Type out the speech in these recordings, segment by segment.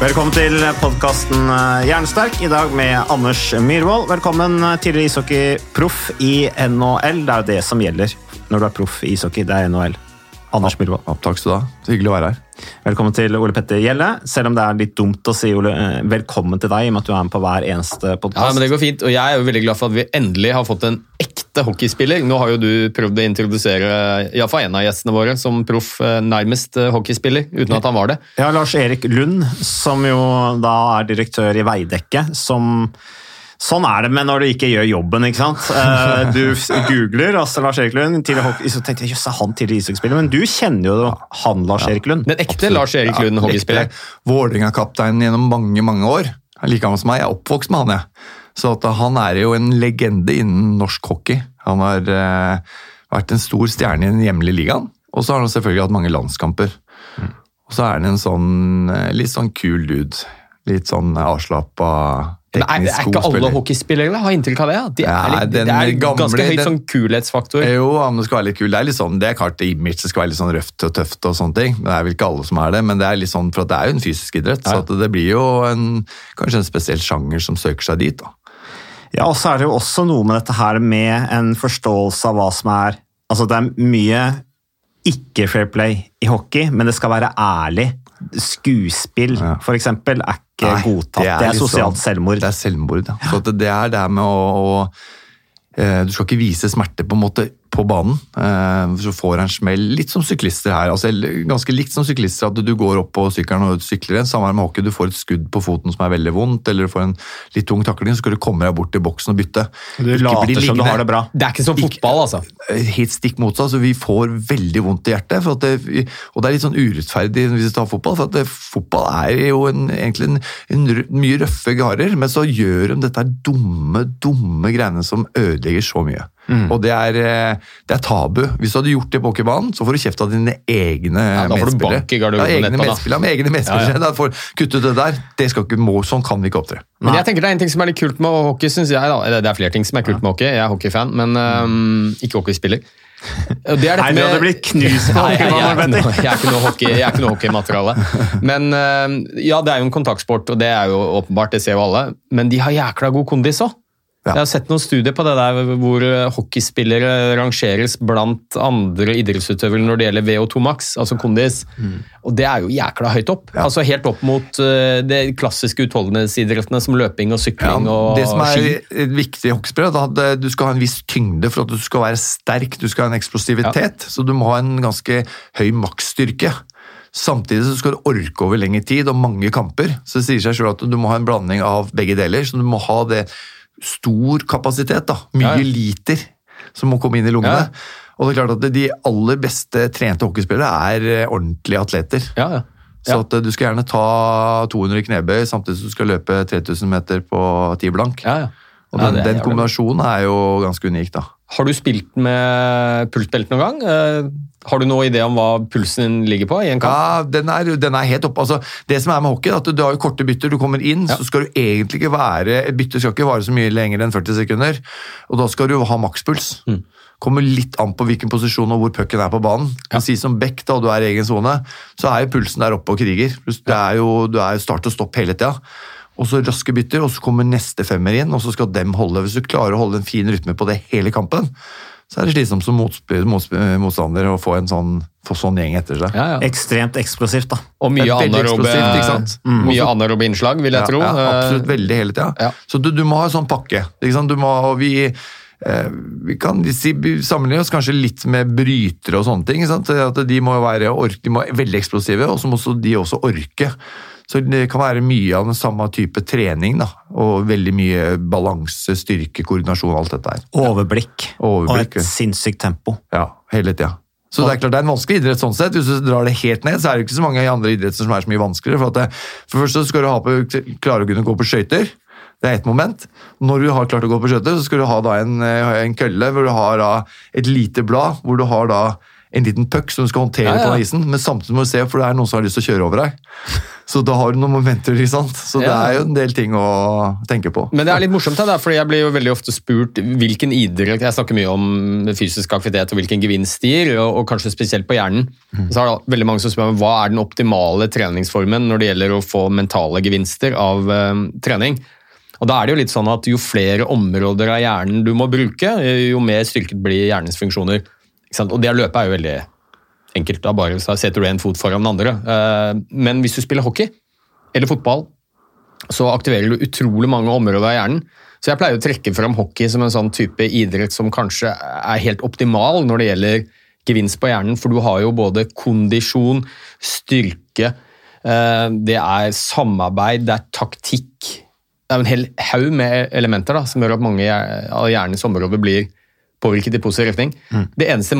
Velkommen til podkasten Jernsterk, i dag med Anders Myhrvold. Velkommen tidligere ishockeyproff i NHL. Det er jo det som gjelder når du er proff i ishockey. Det er NHL. Anders Myhrvold. Takk skal du ha. Så hyggelig å være her. Velkommen til Ole Petter Gjelle. Selv om det er litt dumt å si Ole, eh, velkommen til deg, i og med at du er med på hver eneste podkast. Ja, men det går fint, og Jeg er jo veldig glad for at vi endelig har fått en ekte hockeyspiller. Nå har jo du prøvd å introdusere iallfall en av gjestene våre som proff, eh, nærmest eh, hockeyspiller, uten at han var det. Ja, Lars Erik Lund, som jo da er direktør i Veidekke, som Sånn er det med når du ikke gjør jobben, ikke sant? Eh, Du googler altså Lars Erik Lund, tidligere hockey, så tenkte jeg jøss, er han tidligere ishockeyspiller? Men du kjenner jo han Lars Erik Lund. Den ekte Lars Erik Lund, hockeyspiller. Vålerenga-kapteinen gjennom mange mange år. Like gammel som meg. Jeg er oppvokst med han, jeg. Så at han er jo en legende innen norsk hockey. Han har eh, vært en stor stjerne i den hjemlige ligaen. Og så har han selvfølgelig hatt mange landskamper. Og så er han en sånn eh, litt sånn kul dude. Litt sånn avslappa, Men er, er ikke alle spiller. hockeyspillere har inntrykk av det? Ja? De er, litt, det er gamle- ganske høyt den- sånn kulhetsfaktor. Jo, det skal være litt kul. Det er litt sånn, det er klart image det skal være litt sånn røft og tøft og sånne ting. Det er vel ikke alle som er det, men det er litt sånn, for det er jo en fysisk idrett. Så Ja. at det blir jo en, kanskje en spesiell sjanger som søker seg dit. da. Ja, og så er det jo også noe med dette her med en forståelse av hva som er Altså, det er mye ikke fair play i hockey, men det skal være ærlig. Skuespill, Ja. for eksempel, er ikke Nei, godtatt. Det er, litt sosialt liksom, selvmord. Det er selvmord, ja. Så det er det med å, å eh, Du skal ikke vise smerte på en måte på banen. Eh, så får en smell, litt som syklister her. altså Ganske likt som syklister, at du går opp på sykkelen og sykler en. Samme med hockey, du får et skudd på foten som er veldig vondt, eller du får en litt tung takling, så skal du komme deg bort til boksen og bytte. Du Ikke later som du har det bra. Det er ikke som fotball, altså. helt stikk motsatt, så vi får veldig vondt i hjertet. For at det, og det er litt sånn urettferdig hvis du tar fotball, for at det, fotball er jo en, egentlig en, en mye røffe garer, men så gjør de dette dumme, dumme greiene som ødelegger så mye. Og det er, eh, det er tabu. Hvis du hadde gjort det på hockeybanen, så får du kjeft av dine egne Ja, da får du medspillere. bank i garderoben ja, egne medspillere, med egne medspillere. Da får kutt ut det der. Det skal ikke, må, sånn kan vi ikke opptre. Men jeg tenker det er en ting som er litt kult med hockey, synes jeg. da. Eller Det er flere ting som er kult med hockey. Jeg er hockeyfan, men um, ikke hockeyspiller. Det er dette Nei, du med- hadde blitt knust på hockeybanen, jeg, jeg, jeg hockey- jeg er ikke noe hockeymateriale. Men øhm, ja, det er jo en kontaktsport, og det er jo åpenbart, det ser jo alle. Men de har jækla god kondis òg. Ja. Jeg har sett noen studier på det der hvor øh, hockeyspillere rangeres blant andre idrettsutøvere når det gjelder VO2 max, altså kondis. Og det er jo jækla høyt opp. Altså Helt opp mot uh, de klassiske utholdenhetsidrettene som løping og sykling og det som er ski. viktig i hockeyspill, er at du skal ha en viss tyngde for at du skal være sterk. Du skal ha en eksplosivitet, så du må ha en ganske høy maksstyrke. Samtidig så skal du orke over lengre tid og mange kamper. Så det sier seg selv at du må ha en blanding av begge deler. Så du må ha det stor kapasitet, da. Mye Ja, liter som må komme inn i lungene. Ja. Og det er klart at de aller beste trente hockeyspillere er eh, ordentlige atleter. Ja, ja. Så at eh, du skal gjerne ta 200 knebøy samtidig som du skal løpe 3000 meter på ti blank. ja, ja. Og den, den kombinasjonen er jo ganske unik, da. Har du spilt med pultbelte noen gang? Har du noen idé om hva pulsen din ligger på i en kamp? Ja, den er, den er helt oppe. Altså, det som er med hockey, er at du har jo korte bytter. Du kommer inn, så skal du egentlig ikke være Et bytte skal ikke vare så mye lenger enn 40 sekunder. Og da skal du ha makspuls. Mm. Kommer litt an på hvilken posisjon og hvor pucken er på banen. Ja. Si som back, da, og du er i egen sone, så er jo pulsen der oppe og kriger. Det er jo, du er jo start og stopp hele tida. og så raske bytter, og så kommer neste femmer inn, og så skal dem holde. Hvis du klarer å holde en fin rytme på det hele kampen, så er det slitsomt som motstander å få en sånn, få sånn gjeng etter seg. Ja, ja. Ekstremt eksplosivt, da. Og mye anaerobe? Mm. anaerobe innslag, vil jeg tro. Ja, absolutt. Eh, Veldig hele tida. Ja. Så du, du må ha en sånn pakke. Ikke sant? Du må, og vi, eh, vi kan si, sammenligne oss kanskje litt med brytere og sånne ting. Ikke sant? At de må være ork, de må være veldig eksplosive, og så må også de også orke. Så det kan være mye av den samme type trening, da. Og veldig mye balanse, styrke, koordinasjon, alt dette her. Overblikk. Overblikk, Og et sinnssykt tempo. Ja, hele tida. Så det er klart det er en vanskelig idrett sånn sett. Hvis du drar det helt ned, så er det ikke så mange andre idretter som er så mye vanskeligere. For, det, for først så skal du ha på, klare å kunne gå på skøyter. Det er ett moment. Når du har klart å gå på skøyter, så skal du ha da en, eh, en kølle hvor du har da et lite blad, hvor du har da en liten puck som du skal håndtere Ja, ja. på isen, men samtidig må du se, for det er noen som har lyst til å kjøre over deg. Så da har du noen momenter, ikke sant. Så det er jo en del ting å tenke på. Men det er litt morsomt, da, for jeg blir jo veldig ofte spurt hvilken idrett Jeg snakker mye om fysisk aktivitet og hvilken gevinst det gir, og, og kanskje spesielt på hjernen. Så er det veldig mange som spør meg hva er den optimale treningsformen når det gjelder å få mentale gevinster av uh, trening. Og da er det jo litt sånn at Jo flere områder av hjernen du må bruke, jo mer styrket blir hjernens funksjoner. Og det å løpe er jo veldig enkelt. Da bare så setter du en fot foran den andre. Eh, Men hvis du spiller hockey eller fotball, så aktiverer du utrolig mange områder av hjernen. Så jeg pleier å trekke fram hockey som en sånn type idrett som kanskje er helt optimal når det gjelder gevinst på hjernen, for du har jo både kondisjon, styrke, eh, det er samarbeid, det er taktikk. Det er en hel haug med elementer da, som gjør at mange av hjernens områder blir påvirket i positiv retning. Det eneste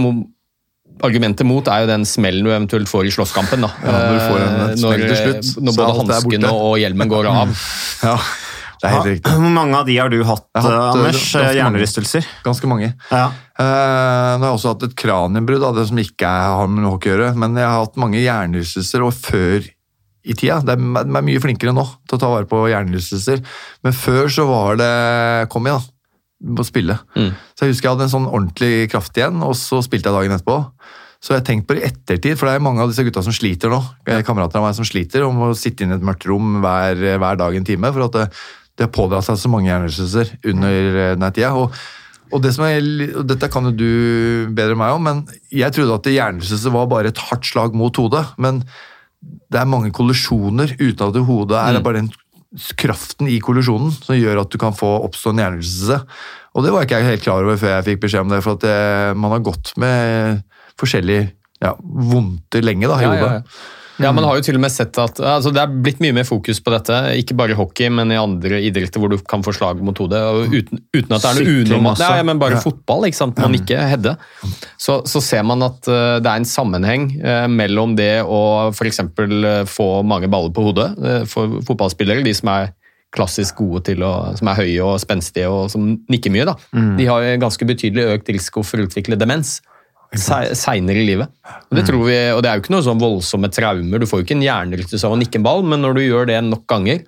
argumentet mot er jo den smellen du eventuelt får i slåsskampen. da. Ja, når du får en Eh, smell når, til slutt, når både hanskene og hjelmen går av. Ja, det er helt riktig. Hvor mange av de har du hatt, har hatt, eh, eh, Anders? ganske mange. Hjernerystelser? Ganske mange. Ja. Uh, nå har jeg også hatt et kranienbrudd, det som ikke har med hockey å gjøre. Men jeg har hatt mange hjernerystelser, og før i tida Det er, de er mye flinkere nå til å ta vare på hjernerystelser. Men før så var det Kom igjen, da. Må spille. Mm. Så jeg husker jeg hadde en sånn ordentlig kraft igjen, og så spilte jeg dagen etterpå. Så jeg har tenkt på det i ettertid, for det er mange av disse gutta som sliter nå. Kamerater av meg som sliter om å sitte inne i et mørkt rom hver, hver dag en time. For at det, det har pådratt seg så mange hjernerystelser under den denne tida. Og, og, det som er, og dette kan jo du bedre enn meg om, men jeg trodde at hjernerystelse var bare et hardt slag mot hodet. Men det er mange kollisjoner uten at hodet er Mm. bare den kraften i kollisjonen som gjør at du kan få oppstå en hjernerystelse. Og det var ikke jeg helt klar over før jeg fikk beskjed om det, for at det, man har gått med forskjellige ja, vondter lenge da, i Ja, ja, hodet. ja. Ja, Man har jo til og med sett at altså Det er blitt mye mer fokus på dette, ikke bare i hockey, men i andre idretter hvor du kan få slag mot hodet. Uten, uten at det er noe unormalt. Ja, men bare Ja. fotball, ikke sant? man ikke hedde. Så, så ser man at eh, det er en sammenheng eh, mellom det å f.eks. få mange baller på hodet eh, for fotballspillere, de som er klassisk gode til å, som er høye og spenstige og som nikker mye, da. De har ganske betydelig økt risiko for å utvikle demens seinere i livet. Og det, tror vi, og det er jo ikke noe sånn voldsomme traumer. Du får jo ikke en hjernerystelse av å nikke en ball, men når du gjør det nok ganger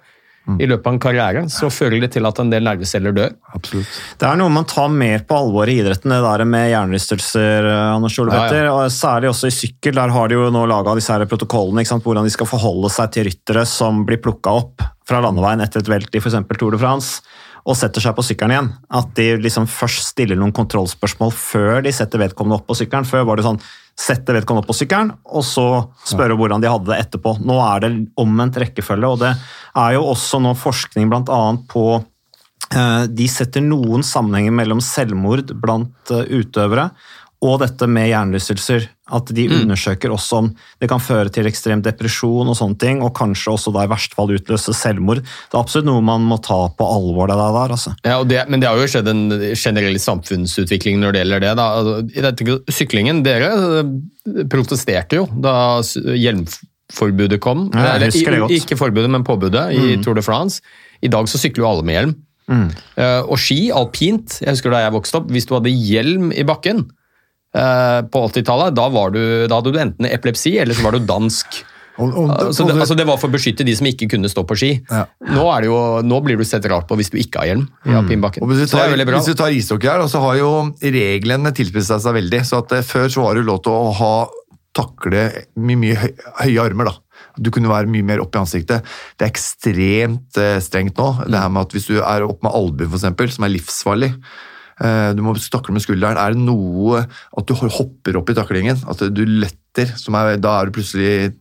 i løpet av en karriere, så fører det til at en del nerveceller dør. Absolutt. Det er noe man tar mer på alvor i idretten, det der med hjernerystelser. eh, Anders Ja, ja. Og Særlig også i sykkel. Der har de jo nå laga protokollene sant? hvordan de skal forholde seg til ryttere som blir plukka opp fra landeveien etter et velt i f.eks. Tour de France, og setter seg på sykkelen igjen. At de liksom først stiller noen kontrollspørsmål før de setter vedkommende opp på sykkelen. Før var det sånn sette vedkommende opp på sykkelen, og så spørre hvordan de hadde det etterpå. Nå er det omvendt rekkefølge, og det er jo også nå forskning bl.a. på Eh, De setter noen sammenhenger mellom selvmord blant eh, utøvere og dette med hjernerystelser. At de undersøker også om det kan føre til ekstrem depresjon og sånne ting, og kanskje også da i verste fall utløse selvmord. Det er absolutt noe man må ta på alvor. det der, altså. Ja, det, men det har jo skjedd en generell samfunnsutvikling når det gjelder det. Da. Altså, I dette, syklingen, dere eh, protesterte jo da hjelmforbudet kom. Ja, Eller. Mm. Ikke forbudet, men påbudet i Tour de France. I dag så sykler jo alle med hjelm. Eh, og ski, alpint, jeg husker da jeg vokste opp, hvis du hadde hjelm i bakken på 80-tallet, da, da hadde du enten epilepsi, eller så var du dansk. Og, og, Altså det, altså det var for å beskytte de som ikke kunne stå på ski. Ja. Nå, det jo, nå blir du sett rart på hvis du ikke har hjelm i. Mm. Hvis du tar, hvis du tar ishockey her, så har jo reglene tilspisset seg veldig. så at eh, Før så var det lov til å ha takle mye høy, høye armer. da. Du kunne være mye mer opp i ansiktet. Det er ekstremt eh, strengt nå. Det her med at Hvis du er opp med albuen, f.eks., som er livsfarlig eh, Du må takle med skulderen. Er det noe at du hopper opp i taklingen? At du letter, som er, da er du plutselig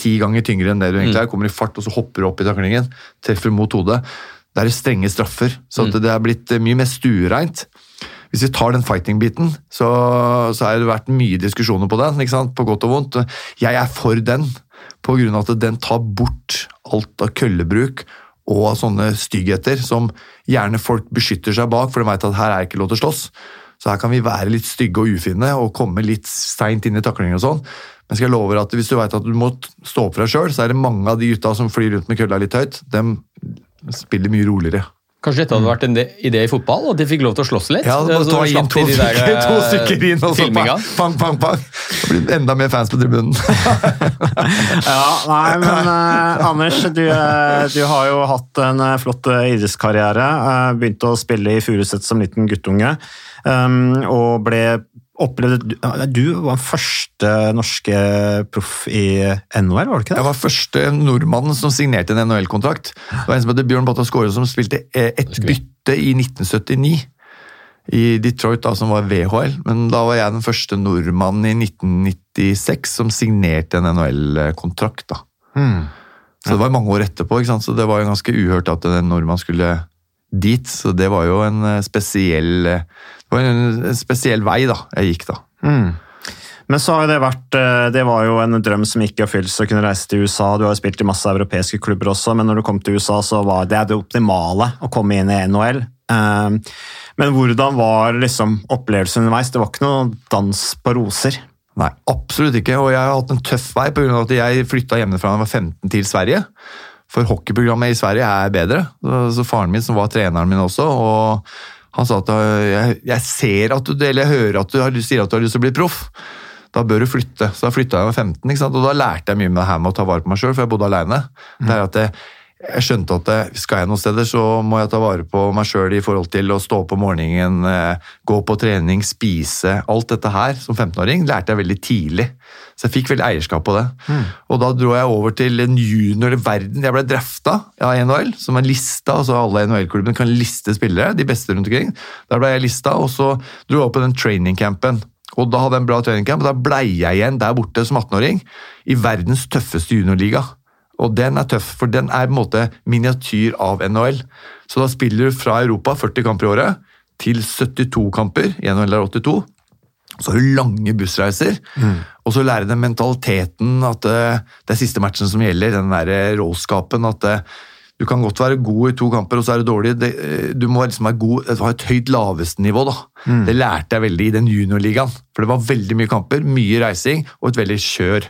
ti ganger tyngre enn det du egentlig er. Kommer i fart, og så hopper du opp i taklingen. Treffer mot hodet. Det er strenge straffer. Så at det er blitt eh, mye mer stuereint. Hvis vi tar den fighting-biten, så, så har det vært mye diskusjoner på den, på godt og vondt. Jeg er for den, på grunn av at den tar bort alt av køllebruk og sånne styggheter som gjerne folk beskytter seg bak, for de vet at her er ikke lov til å slåss. Så her kan vi være litt stygge og ufine og komme litt seint inn i taklinger og sånn. Men skal jeg love deg at hvis du vet at du må stå opp for deg sjøl, så er det mange av de gutta som flyr rundt med kølla litt høyt, dem spiller mye roligere. Kanskje dette hadde vært en idé i fotball? At de fikk lov til å slåss litt? Ja, Så ta inn to de de der, stykker, to eh, stykker inn, og så pang, pang, pang, pang. Det blir enda mer fans på tribunen. Ja, nei, men eh, Anders, du, eh, du har jo hatt en eh, flott idrettskarriere. begynte å spille i Furuset som liten guttunge, um, og ble opplevde du, du var den første norske proff i NHL, var det ikke det? Jeg var første nordmannen som signerte en NHL-kontrakt. Det var en som heter Bjørn Batta Skåre som spilte eh, et bytte i 1979 i Detroit, da, som var VHL. Men da var jeg den første nordmannen i 1996 som signerte en NHL-kontrakt. da. Så det var mange år etterpå, ikke sant? så det var jo ganske uhørt at en nordmann skulle dit. Så det var jo en eh, spesiell, eh, det var en spesiell vei da, jeg gikk da. Men så har det vært eh, Det var jo en drøm som gikk i oppfyllelse å kunne reise til USA. Du har jo spilt i masse europeiske klubber også, men når du kom til USA, så var det det optimale å komme inn i NHL. Men hvordan var liksom opplevelsen underveis? Det var ikke noe dans på roser. Nei, absolutt ikke. Og jeg har hatt en tøff vei pga. at jeg flytta hjemmefra da jeg var 15 til Sverige. For hockeyprogrammet i Sverige er bedre. Så, faren min, som var treneren min også, og han sa at jeg, jeg ser at du, eller jeg hører at du har, sier at du har lyst til å bli proff. Da bør du flytte. Så da flytta jeg da jeg var 15, ikke sant? og da lærte jeg mye med det her med å ta vare på meg sjøl, for jeg bodde aleine. Det er at jeg, jeg skjønte at eh, skal jeg noen steder, så må jeg ta vare på meg sjøl i forhold til å stå opp om morgenen, eh, gå på trening, spise. Alt dette her som 15-åring lærte jeg veldig tidlig. Så jeg fikk veldig eierskap på det. Og da dro jeg over til en junior i verden. Jeg ble drafta av NHL, som er lista. altså Alle NHL-klubbene kan liste spillere, de beste rundt omkring. Der ble jeg lista, og så dro jeg opp på den trainingcampen. Og da hadde jeg en bra trainingcamp, og da blei jeg igjen der borte som 18-åring i verdens tøffeste juniorliga. Og den er tøff, for den er på en måte miniatyr av NHL. Så da spiller du fra Europa 40 kamper i året til 72 kamper i NHL er 82. Så har du lange bussreiser, og så lærer den mentaliteten at eh, det er siste matchen som gjelder, den der råskapen at eh, du kan godt være god i to kamper, og så er du dårlig. Det, eh, du må liksom god, ha et høyt laveste-nivå. Mm. Det lærte jeg veldig i den juniorligaen. For det var veldig mye kamper, mye reising og et veldig kjør.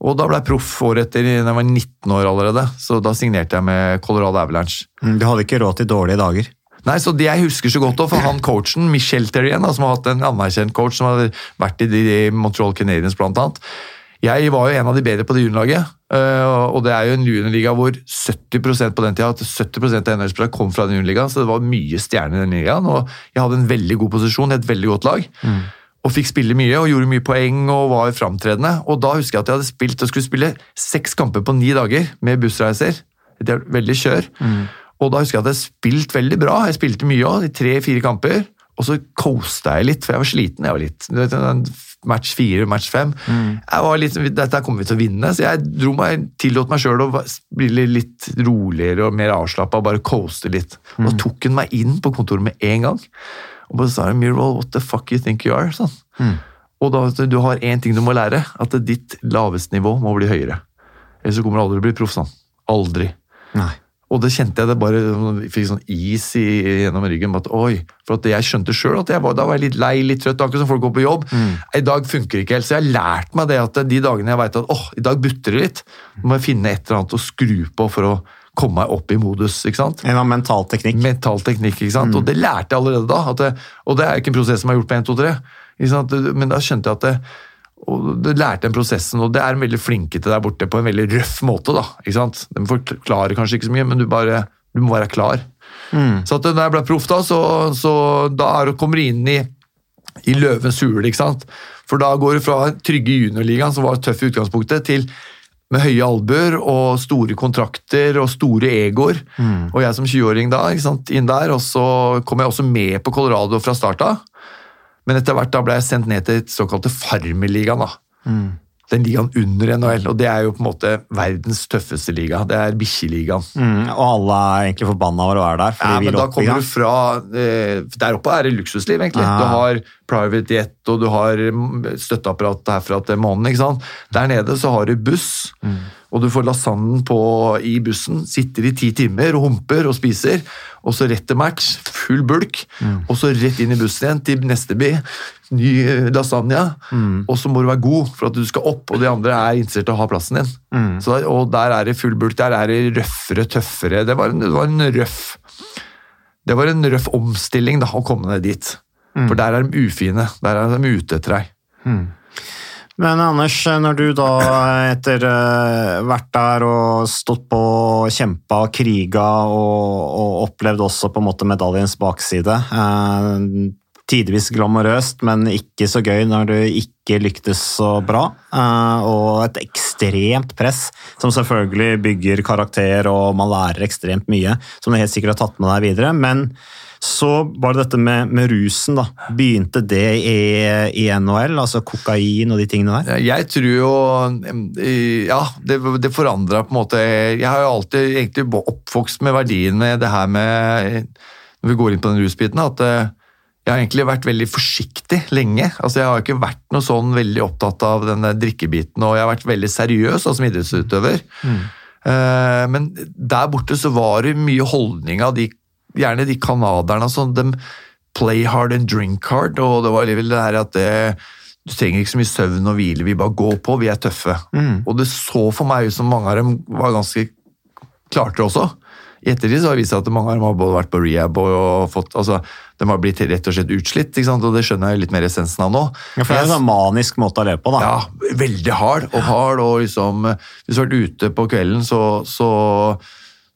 Og da ble jeg proff året etter, da jeg var 19 år allerede. Så da signerte jeg med Colorado Avalanche. Du hadde ikke råd til dårlige dager. Nei, så Det jeg husker så godt, for han coachen, Michel Terrien, som har hatt en anerkjent coach som har vært i de, Montreal Canadiens annet. Jeg var jo en av de bedre på det juniorlaget, øh, og det er jo en juniorliga hvor 70% på den tida, 70% av NHL-spillere kom fra den juniorligaen, så det var mye stjerner i den ligaen. og Jeg hadde en veldig god posisjon i et veldig godt lag. Og fikk spille mye og gjorde mye poeng og var framtredende. Og da husker jeg at jeg hadde spilt og skulle spille seks kamper på ni dager med bussreiser. Det er veldig kjør. Og da husker jeg at jeg spilt veldig bra. Jeg spilte mye òg, i tre-fire kamper. Og så coasta jeg litt, for jeg var sliten. Jeg var litt, Match fire, match fem. Jeg var litt, Dette kommer vi til å vinne, så jeg dro meg, tillot meg sjøl å bli litt roligere og mer avslappa og bare coaste litt. Og tok hun meg inn på kontoret med en gang. Og bare sa Mirroll, what the fuck you think you are? Sånn. Og da, du, har én ting du må lære, at ditt laveste nivå må bli høyere. Ellers så kommer du aldri til å bli proff sånn. Aldri. Nei. Og det kjente jeg det bare jeg fikk sånn is i, gjennom ryggen. At, oi, for at jeg skjønte sjøl at jeg var, da var jeg litt lei, litt trøtt. Akkurat som folk går på jobb. I dag funker det ikke helt. Så jeg har lært meg det at de dagene jeg veit at åh, i dag butter det litt, må jeg finne et eller annet å skru på for å komme meg opp i modus. ikke sant? En av mental teknikk. Mental teknikk, ikke sant? Og det lærte jeg allerede da. Det, og det er ikke en prosess som har gjort på 1, 2, 3. Ikke sant? Men da skjønte jeg at det, og det lærte den prosessen, og det er de veldig flinke til der borte på en veldig røff måte. da, ikke sant? De forklarer kanskje ikke så mye, men du, bare, du må være klar. Så at når jeg ble proff, da, så, så da er du kommer du inn i, i løvens hule. ikke sant? For da går du fra trygge juniorligaen, som var tøff i utgangspunktet, til med høye albuer og store kontrakter og store egoer. Og jeg som 20-åring da, ikke sant, inn der, og så kom jeg også med på Colorado fra start av. Men etter hvert da ble jeg sendt ned til såkalte Farmerligaen. da. Den ligaen under NHL, og det er jo på en måte verdens tøffeste liga. Det er bikkjeligaen. Mm, og alle er egentlig forbanna over å være der. fordi Ja, vi men da opp kommer du fra eh, Der oppe er det luksusliv, egentlig. Ja. Du har private jet, og du har mm, støtteapparat herfra til månen. ikke sant? Der nede så har du buss, Mm. Og du får lasagnen på, i bussen. Sitter i ti timer og humper og spiser, og så rett til match, full bulk, Mm. og så rett inn i bussen igjen til neste by. Ny eh, lasagne, Mm. og så må du være god for at du skal opp, og de andre er interessert i å ha plassen din. Mm. Så, og der er det full bulk, der er det røffere, tøffere. Det var en, det var en røff det var en røff omstilling da, å komme ned dit. For der er de ufine. Der er de ute etter deg. Men Anders, når du da etter uh, vært der og stått på, kjempa kriga og, og opplevd også på en måte medaljens bakside eh, Tidvis glamorøst, men ikke så gøy når du ikke lyktes så bra. eh, og et ekstremt press, som selvfølgelig bygger karakter, og man lærer ekstremt mye, som du helt sikkert har tatt med deg videre. Men så var det dette med, med rusen. da. Begynte det i, i NHL, altså kokain og de tingene der? Jeg tror jo eh, Ja, det, det forandra på en måte Jeg har jo alltid egentlig oppvokst med verdien med det her med Når vi går inn på den rusbiten, at eh, jeg har egentlig vært veldig forsiktig lenge. Altså, Jeg har ikke vært noe sånn veldig opptatt av denne drikkebiten, og jeg har vært veldig seriøs som idrettsutøver. Mm. Men der borte så var det mye holdning av de, gjerne de canadierne. Altså, de play hard and drink hard, og det var vel det her at det, du trenger ikke så mye søvn og hvile, vi bare går på, vi er tøffe. Og det så for meg ut som mange av dem var ganske klarte også. I ettertid så har det vist seg at mange av dem har både vært på rehab og, og fått, altså, de har blitt rett og slett utslitt, og det skjønner jeg litt mer essensen av nå. Ja, for det er en sånn manisk måte å leve på, da. Ja, veldig hard og hard, og liksom, hvis du har vært ute på kvelden, så, så,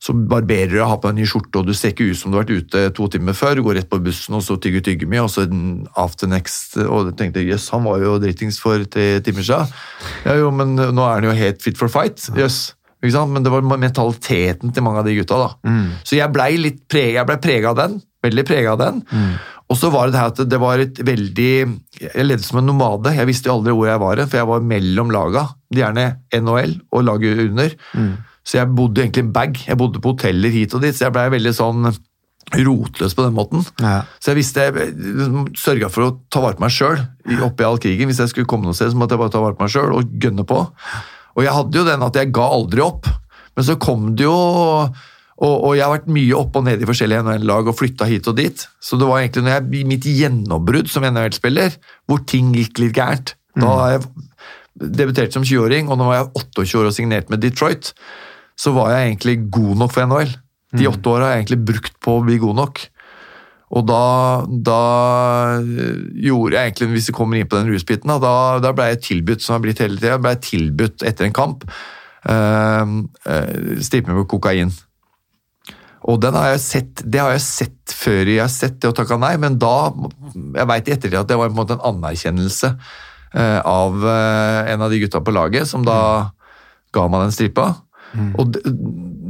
så barberer du har på deg en ny skjorte, og du ser ikke ut som du har vært ute to timer før, du går rett på bussen, og så tygger tyggegummi, og så after next, og du tenkte, jøss, han var jo dritings for tre timer siden. Ja jo, men nå er han jo helt fit for fight, jøss. Sant? Men det var mentaliteten til mange av de gutta. da. Så jeg blei litt preg, ble av den. Veldig prega av den. Og så var det det her at det var et veldig Jeg levde som en nomade. Jeg visste jo aldri hvor jeg var, for jeg var mellom laga. Gjerne NHL og laget under. Så jeg bodde egentlig i bag. Jeg bodde på hoteller hit og dit, så jeg blei veldig sånn rotløs på den måten. Ja. Så jeg visste, jeg sørga for å ta vare på meg sjøl oppi all krigen. Hvis jeg skulle komme noe sted, så måtte jeg bare ta vare på meg sjøl og gønne på. Og jeg hadde jo den at jeg ga aldri opp. Men så kom det jo og, og jeg har vært mye opp og nede i forskjellige NHL-lag og flytta hit og dit. Så det var egentlig når jeg, mitt gjennombrudd som NHL-spiller, hvor ting gikk litt gærent. Da har jeg debutert som 20-åring, og nå var jeg 28 år og signert med Detroit. Så var jeg egentlig god nok for NHL. De åtte åra har jeg egentlig brukt på å bli god nok. Og da, da gjorde jeg egentlig, hvis vi kommer inn på den rusbiten, da, da, ble jeg tilbudt som jeg har blitt hele tida, ble jeg tilbudt etter en kamp øh, øh, stripe med kokain. Og den har jeg sett, det har jeg sett før jeg har sett det og takka nei, men da Jeg veit i ettertid at det var på en måte en anerkjennelse øh, av eh, en av de gutta på laget, som da ga meg den stripa. Og de,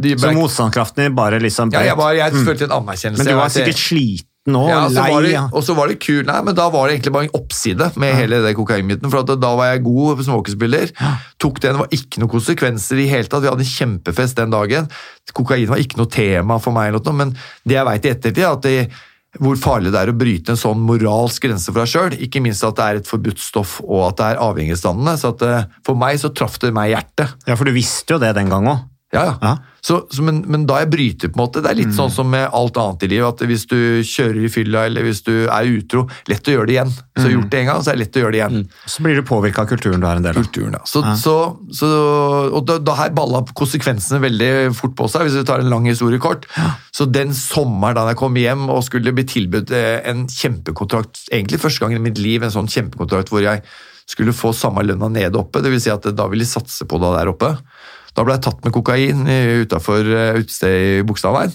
de Så motstandskraften din bare liksom ja, jeg, var, jeg Mm. følte en anerkjennelse. Men du var det. sikkert sliten og Ja, så lei. det, og så var det kul, nei, men da var det egentlig bare en oppside med hele det kokainbiten. For da var jeg god småkespiller. Tok den, det var ikke noen konsekvenser i hele tatt. Vi hadde en kjempefest den dagen. Kokain var ikke noe tema for meg, eller noe, men det jeg veit i ettertid, er at det, hvor farlig det er å bryte en sånn moralsk grense for deg sjøl. Ikke minst at det er et forbudt stoff, og at det er avhengighetsdannende. Så at eh, for meg så traff det meg i hjertet. Ja, for du visste jo det den gang òg. Ja, ja. Ja. Så, så, men, men da jeg bryter, på en måte, det er litt sånn som med alt annet i livet, at hvis du kjører i fylla eller hvis du er utro, lett å gjøre det igjen. Så gjort det en gang, så er det lett å gjøre det igjen. Så blir du påvirka av kulturen du er en del av. Kulturen, ja. Så, så, så, og da, da her balla konsekvensene veldig fort på seg, hvis vi tar en lang historie kort. Så den sommeren da jeg kom hjem og skulle bli tilbudt eh, en kjempekontrakt, egentlig første gang i mitt liv, en sånn kjempekontrakt hvor jeg skulle få samme lønna nede oppe, vil si at da ville de satse på det der oppe. Da ble jeg tatt med kokain utafor utestedet i Bogstadveien.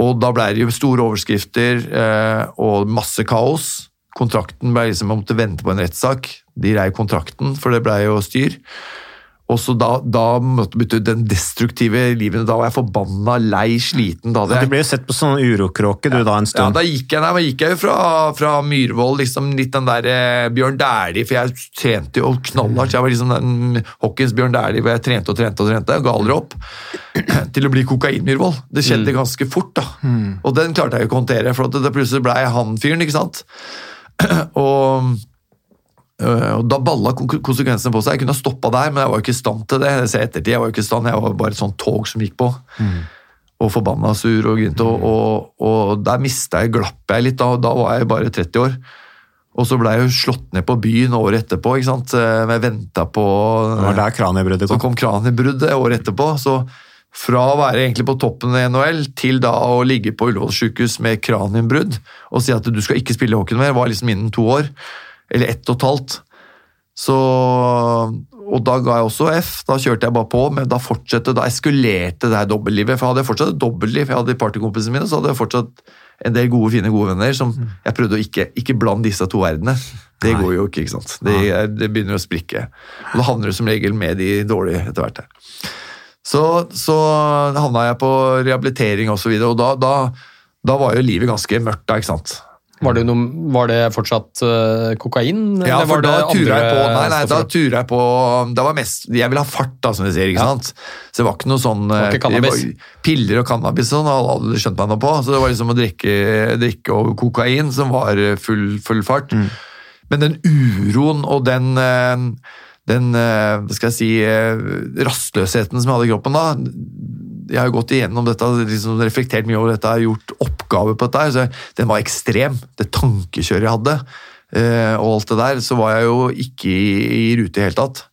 Og da ble det jo store overskrifter eh, og masse kaos. Kontrakten ble liksom, Jeg måtte vente på en rettssak. De reiv kontrakten, for det ble jo styr. Og så da, da måtte bytte ut den destruktive livet. Da var jeg forbanna, lei, sliten. Da Ja, du ble jo sett på sånn urokråke du da en stund. ja, da gikk jeg, nei, men gikk jeg jo fra, fra Myhrvold, liksom litt den der eh, Bjørn Dæhlie, for jeg trente jo knallhardt. Jeg var liksom den Hawkins Bjørn Dæhlie, hvor jeg trente og trente og trente, og ga aldri opp. Til å bli kokain-Myhrvold. Det skjedde ganske fort, da. Og den klarte jeg jo ikke å håndtere, for at det plutselig ble jeg han fyren, ikke sant. og og Da balla konsekvensene på seg. Jeg kunne ha stoppa der, men jeg var jo ikke i stand til det. Jeg ser ettertid, jeg var jo ikke i stand, jeg var bare et sånt tog som gikk på. Og forbanna sur og grinte. Og, og, og der mista jeg, glapp jeg litt. Da, da var jeg bare 30 år. Og så ble jeg jo slått ned på byen året etterpå. ikke sant? Eh, Jeg venta på Det var der kraniebruddet Så kom. kom kraniebruddet året etterpå. Så fra å være egentlig på toppen i NHL til da å ligge på Ullevål sykehus med kraniumbrudd og si at du skal ikke spille hockey mer, var liksom innen to år. Eller ett og et halvt. Så, og da ga jeg også F. Da kjørte jeg bare på, men da fortsatte, da eskalerte det her dobbeltlivet. For hadde jeg fortsatt et dobbeltliv, jeg hadde partykompisene mine, så hadde jeg fortsatt en del gode, fine, gode venner som jeg prøvde å ikke, ikke blande disse to verdenene. Det går jo ikke, ikke sant. Det, det begynner å sprikke. Og da havner du som regel med de dårlige etter hvert. her. Så, så havna jeg på rehabilitering og så videre, og da, da, da var jo livet ganske mørkt da, ikke sant. Var det, noe, var det fortsatt eh, kokain? Ja, eller for var da det turer jeg på Nei, nei, da turer jeg på Det var mest Jeg ville ha fart, da, som de sier. ikke sant? Så det var ikke noe sånn ikke eh, var Piller og cannabis sånn, hadde skjønt meg noe på. Så det var liksom å drikke, drikke og kokain som var eh, full, full fart. Mm. Men den uroen og den den skal jeg si, rastløsheten som jeg hadde i kroppen da Jeg har gått igjennom dette, liksom reflektert mye over dette, jeg har gjort oppgaver på dette. så Den var ekstrem. Det tankekjøret jeg hadde, eh, og alt det der, så var jeg jo ikke i, i rute i det hele tatt.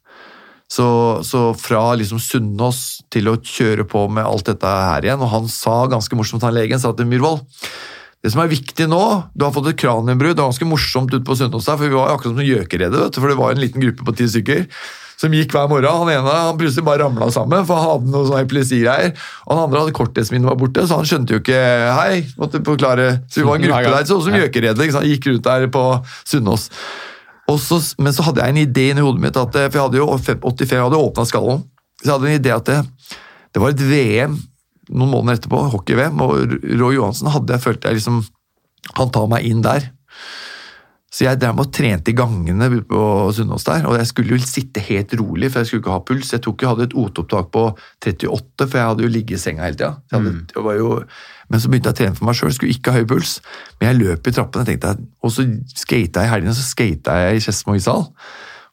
Så, så fra liksom Sunnaas til å kjøre på med alt dette her igjen, og han sa ganske morsomt, han legen sa til Myhrvold det som er viktig nå, du har fått et kraniumbrudd, det var ganske morsomt ute på Sunnaas for vi var akkurat som du, for det var en liten gruppe på ti stykker som gikk hver morgen. Han ene han plutselig bare ramla sammen, for han hadde noe sånn epilepsigreier. Og han andre hadde korttidsminnet var borte, så han skjønte jo ikke Hei, måtte forklare. Så vi var en gruppe der, sånn som gjøkeredde, Så sant? gikk rundt der på Sunnaas. Men så hadde jeg en idé inni hodet mitt, at, for jeg hadde jo 85, jeg hadde åpna skallen. Så jeg hadde en idé at det, det var et VM noen måneder etterpå, hockey-VM, og Roy Johansen hadde jeg følt jeg liksom Han tar meg inn der. Så jeg drev og trente i gangene på Sunnaas der, og jeg skulle jo sitte helt rolig, for jeg skulle ikke ha puls. Jeg tok, jeg hadde et OT-opptak på 38, for jeg hadde jo ligget i senga hele tida. Så hadde- jo- Men så begynte jeg å trene for meg sjøl, skulle ikke ha høy puls. Men jeg løp i trappene, tenkte jeg, og så skata jeg i helgene, så skata jeg i Skedsmo ishall.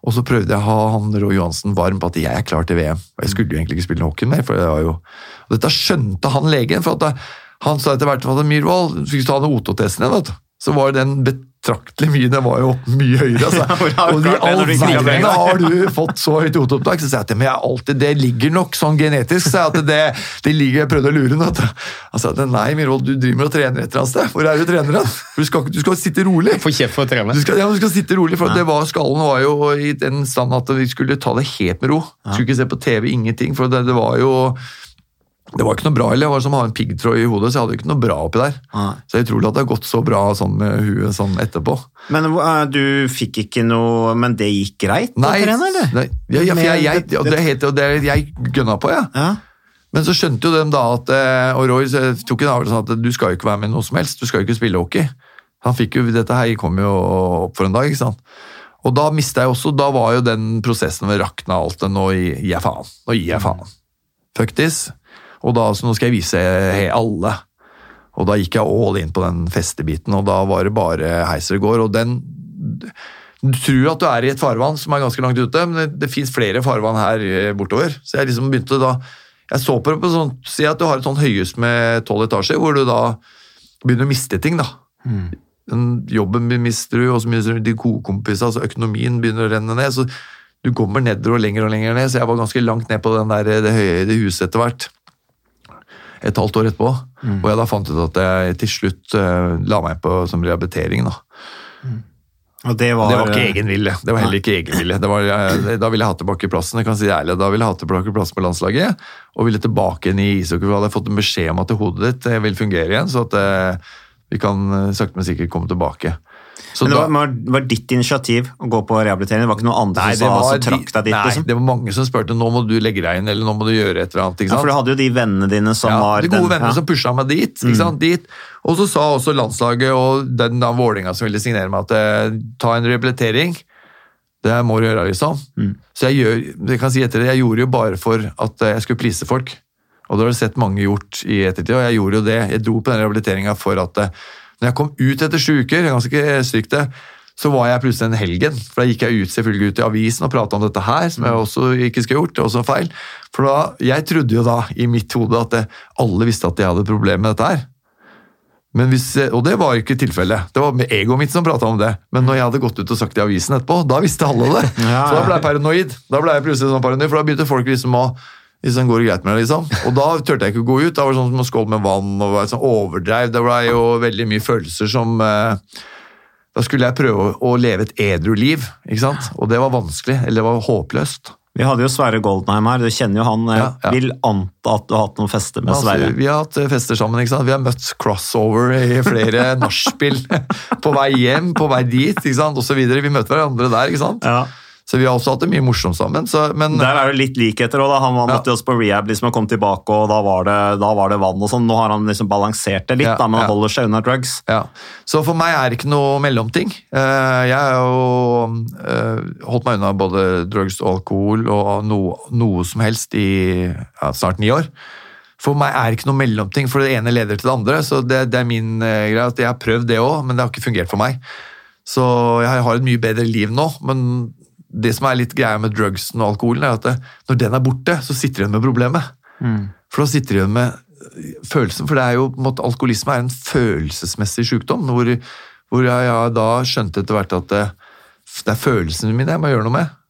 Og så prøvde jeg å ha han Roy Johansen varm på at jeg er klar til VM. Og jeg skulle jo egentlig ikke spille hockey mer, for det var jo Og dette skjønte han legen, for at han sa etter hvert at Myhrvold skulle ta den O2-testen igjen, vet du. Så var den betraktelig mye, den var jo mye høyere. Altså. Du Og i all du verden har du fått så høyt O2-opptak? Så sier jeg til alltid, det ligger nok sånn genetisk, Så jeg at det, det ligger, jeg prøvde å lure henne. Altså. Nei, Myhrvold, du driver og trener et eller annet sted. Hvor er du trener den? Du skal, du skal sitte rolig. Få kjeft for å trene. Du skal, ja, du skal sitte rolig, for det var, skallen var jo i den stand at vi skulle ta det helt med ro. Skulle ikke se på TV, ingenting, for det, det var jo det var ikke noe bra, eller Jeg var som å ha en piggtråd i hodet, så jeg hadde ikke noe bra oppi der. Ah. Så jeg tror ikke at det har gått så bra sånn med huet sånn etterpå. Men uh, du fikk ikke noe Men det gikk greit Nei, trene, eller? nei ja, ja, for jeg, jeg, ja, det, er helt, det jeg gønna på, jeg. Ja. Men så skjønte jo dem da at eh, Og Roy tok en avgjørelse sånn at du skal jo ikke være med noe som helst, du skal jo ikke spille hockey. Han fikk jo, Dette her kom jo opp for en dag, ikke sant. Og da mista jeg også Da var jo den prosessen ved rakna alt det. Nå gir jeg faen. Nå gir jeg faen. Fuck this. Og da så nå skal jeg vise alle. Og da gikk jeg all in på den festebiten, og da var det bare heiser det går. Og den Du tror at du er i et farvann som er ganske langt ute, men det, det fins flere farvann her eh, bortover. Så jeg liksom begynte da Jeg så på det på sånn Si at du har et sånn høyhus med tolv etasjer, hvor du da begynner å miste ting, da. Den jobben mister du, og så mister du de gode kompisene, altså økonomien begynner å renne ned. så du kommer nedover og lenger og lenger ned, så jeg var ganske langt ned på den der, det høye det huset etter hvert. Et halvt år etterpå. Og jeg da fant ut at jeg til slutt uh, la meg på som rehabilitering. da. Og det var, Det var ikke egen vilje. Det var heller ikke egen vilje. Det var, jeg, da ville jeg ha tilbake plassen. Jeg kan si ærlig, da ville jeg ha tilbake plassen på landslaget, og ville tilbake inn i ishockey. Hadde jeg fått en beskjed om at hodet ditt eh, vil fungere igjen, så at uh, vi kan eh, sakte, men sikkert komme tilbake. Så Men det da- var, var, var ditt initiativ å gå på rehabilitering? Det var ikke noen andre Nei, som sa, var, trakk deg dit? nei liksom? det var mange som spurte nå må du legge deg inn, eller nå må du gjøre et eller annet. Ja, for du hadde jo de vennene dine som ja, var De gode den- vennene ja. som pusha meg dit. sant? dit. Og så sa også landslaget og den da Vålinga som ville signere meg at eh, ta en rehabilitering. Det må du gjøre, liksom. Så jeg gjør, jeg kan si etter det, jeg gjorde jo bare for at eh, jeg skulle please folk. Og det har du sett mange gjort i ettertid, og jeg gjorde jo det. Jeg dro på den rehabiliteringa for at eh, når jeg kom ut etter sju uker, er ganske stygt det, så var jeg plutselig en helgen. For da gikk jeg ut selvfølgelig ut i avisen og prata om dette her, som jeg også ikke skulle gjort. Det er også feil. For da, jeg trodde jo da i mitt hode at det, alle visste at jeg hadde problemer med dette her. Men hvis, og det var ikke tilfellet. Det var egoet mitt som prata om det. Men når jeg hadde gått ut og sagt det i avisen etterpå, da visste alle det. Så da ble jeg paranoid. Da ble jeg plutselig sånn paranoid, For da begynte folk liksom å liksom går det greit med det, liksom. Og da turte jeg ikke å gå ut. Da var det sånn som å skåle med vann og var sånn overdreiv. Det ble jo veldig mye følelser som eh, Da skulle jeg prøve å, leve et edru liv, ikke sant? Og det var vanskelig. Eller det var håpløst. Vi hadde jo Sverre Goldenheim her, du kjenner jo han. Jeg Ja, ja. vil anta at du har hatt noen fester med Altså, Sverre. vi har hatt eh, fester sammen. ikke sant? Vi har møtt crossover i flere nachspiel på vei hjem, på vei dit, ikke sant? og så videre. Vi møter hverandre der. ikke sant? Ja. Så vi har også hatt det mye morsomt sammen. Så, men Der er det litt likheter òg. Han var- Ja. måtte også på rehab liksom, og kom tilbake, og da var det, da var det vann og sånn. Nå har han liksom balansert det litt, Ja, da, men han ja. holder seg unna drugs. Ja. Så for meg er det ikke noe mellomting. Eh, Jeg har jo eh, holdt meg unna både drugs og alkohol og noe, noe som helst i snart ni år. For meg er det ikke noe mellomting, for det ene leder til det andre. Så det, det er min eh, greie. at Jeg har prøvd det òg, men det har ikke fungert for meg. Så jeg har et mye bedre liv nå, men det som er litt greia med drugsen og alkoholen, er at det, når den er borte, så sitter du igjen med problemet. For da sitter du igjen med følelsen, for det er jo måtte, alkoholisme er en følelsesmessig sykdom, hvor, hvor jeg, jeg da skjønte etter hvert at det, det er følelsene mine jeg må gjøre noe med.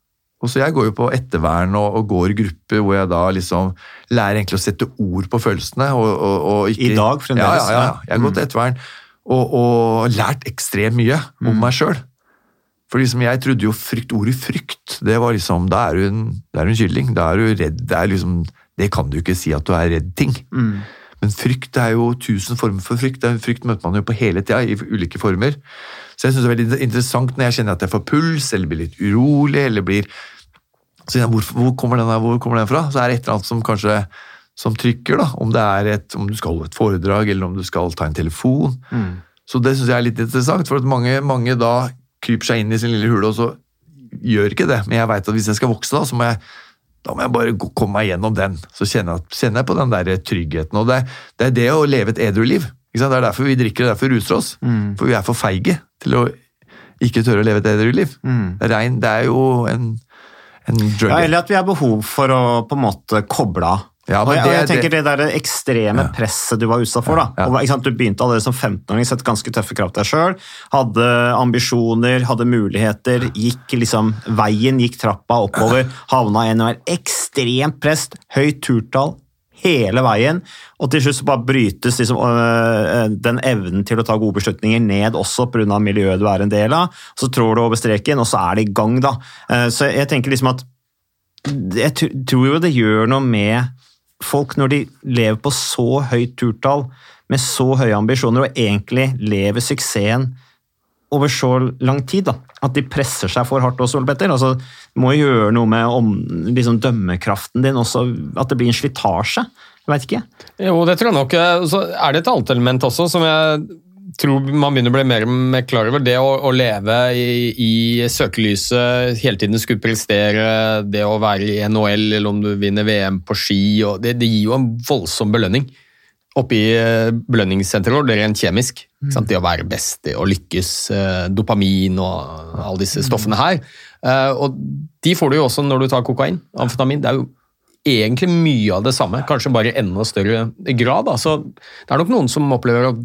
Og så Jeg går jo på ettervern og, og går i grupper hvor jeg da liksom lærer egentlig å sette ord på følelsene. Og, og, ikke, I dag fremdeles, Ja, ja, ja. Jeg har gått ettervern og, lært ekstremt mye om meg sjøl. For liksom, jeg trodde jo frykt, ordet frykt, det var liksom, da er du en, er du en kylling. Da er du redd. Det, er liksom, det kan du ikke si at du er redd ting. Men frykt er jo tusen former for frykt. Frykt møter man jo på hele tida, i ulike former. Så jeg synes det er veldig interessant når jeg kjenner at jeg får puls, eller blir litt urolig, eller blir så jeg, hvor, hvor, kommer den, her- hvor kommer den fra? Så er det et eller annet som kanskje som trykker, da. Om, det er et, om du skal holde et foredrag, eller om du skal ta en telefon. Så det syns jeg er litt interessant, for at mange, mange da kryper seg inn i sin lille hule, og så gjør ikke det. Men jeg veit at hvis jeg skal vokse, da, så må jeg, da må jeg bare komme meg gjennom den. Så kjenner jeg, kjenner jeg på den der tryggheten. Og det, det er det å leve et edru liv. Ikke sant? Det er derfor vi drikker, det er derfor vi ruser oss. For vi er for feige til å ikke tørre å leve et edru liv. Er rein, det er jo en, en drug. Ja, eller at vi har behov for å på en måte koble av. Ja, og men jeg, og jeg tenker det der ekstreme presset du var utsatt for. da. Ja, ja. Og, sant, du begynte allerede som 15-åring, sette ganske tøffe krav til deg sjøl. Hadde ambisjoner, hadde muligheter. gikk liksom, Veien gikk trappa oppover. Havna i NHR. Ekstremt press, høyt turtall hele veien. Og til slutt så bare brytes liksom, øh, den evnen til å ta gode beslutninger ned også pga. miljøet du er en del av. Så trår du over streken, og så er det i gang. da. Eh, Så jeg tenker liksom at jeg tror jo det gjør noe med folk når de lever på så høyt turtall, med så høye ambisjoner, og egentlig lever suksessen over så lang tid. da. At de presser seg for hardt også, Ole. Altså, du må gjøre noe med om, liksom, dømmekraften din også, at det blir en slitasje. Jeg veit ikke. Jo, det tror jeg nok. Så er det et annet element også som jeg tror man begynner å bli mer mer klar over. Det å, å leve i, i søkelyset, hele tiden skulle prestere, det å være i NHL eller om du vinner VM på ski, og det, det gir jo en voldsom belønning. Oppe i eh, belønningssenteret vårt, rent kjemisk. Mm. Det å være best, det å lykkes, eh, dopamin og alle disse stoffene her. Eh, Og de får du jo også når du tar kokain, amfetamin. Det er jo egentlig mye av det samme, kanskje bare i enda større grad. Så det er nok noen som opplever at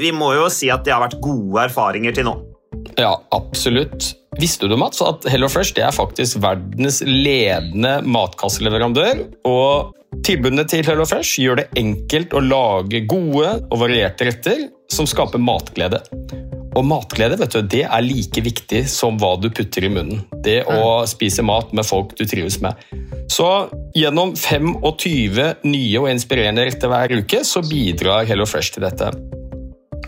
vi må jo si at det har vært gode erfaringer til nå. Ja, absolutt. Visste du, Mats, at HelloFresh det er faktisk verdens ledende matkasseleverandør? Og tilbudene til HelloFresh gjør det enkelt å lage gode og varierte retter som skaper matglede. Og matglede vet du, det er like viktig som hva du putter i munnen. Det å spise mat med folk du trives med. Så gjennom 25 nye og inspirerende retter hver uke så bidrar HelloFresh til dette.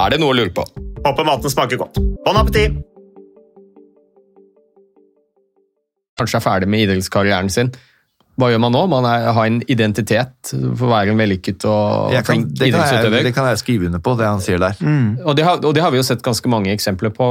Er det noe å lure på? Håper maten smaker godt. Bon appétit! Kanskje er ferdig med idrettskarrieren sin. Hva gjør man nå? Man er, har en identitet for å være en vellykket og Jeg kan, det, kan jeg, det kan jeg skrive under på, det han sier der. Og det, har, og det har vi jo sett ganske mange eksempler på.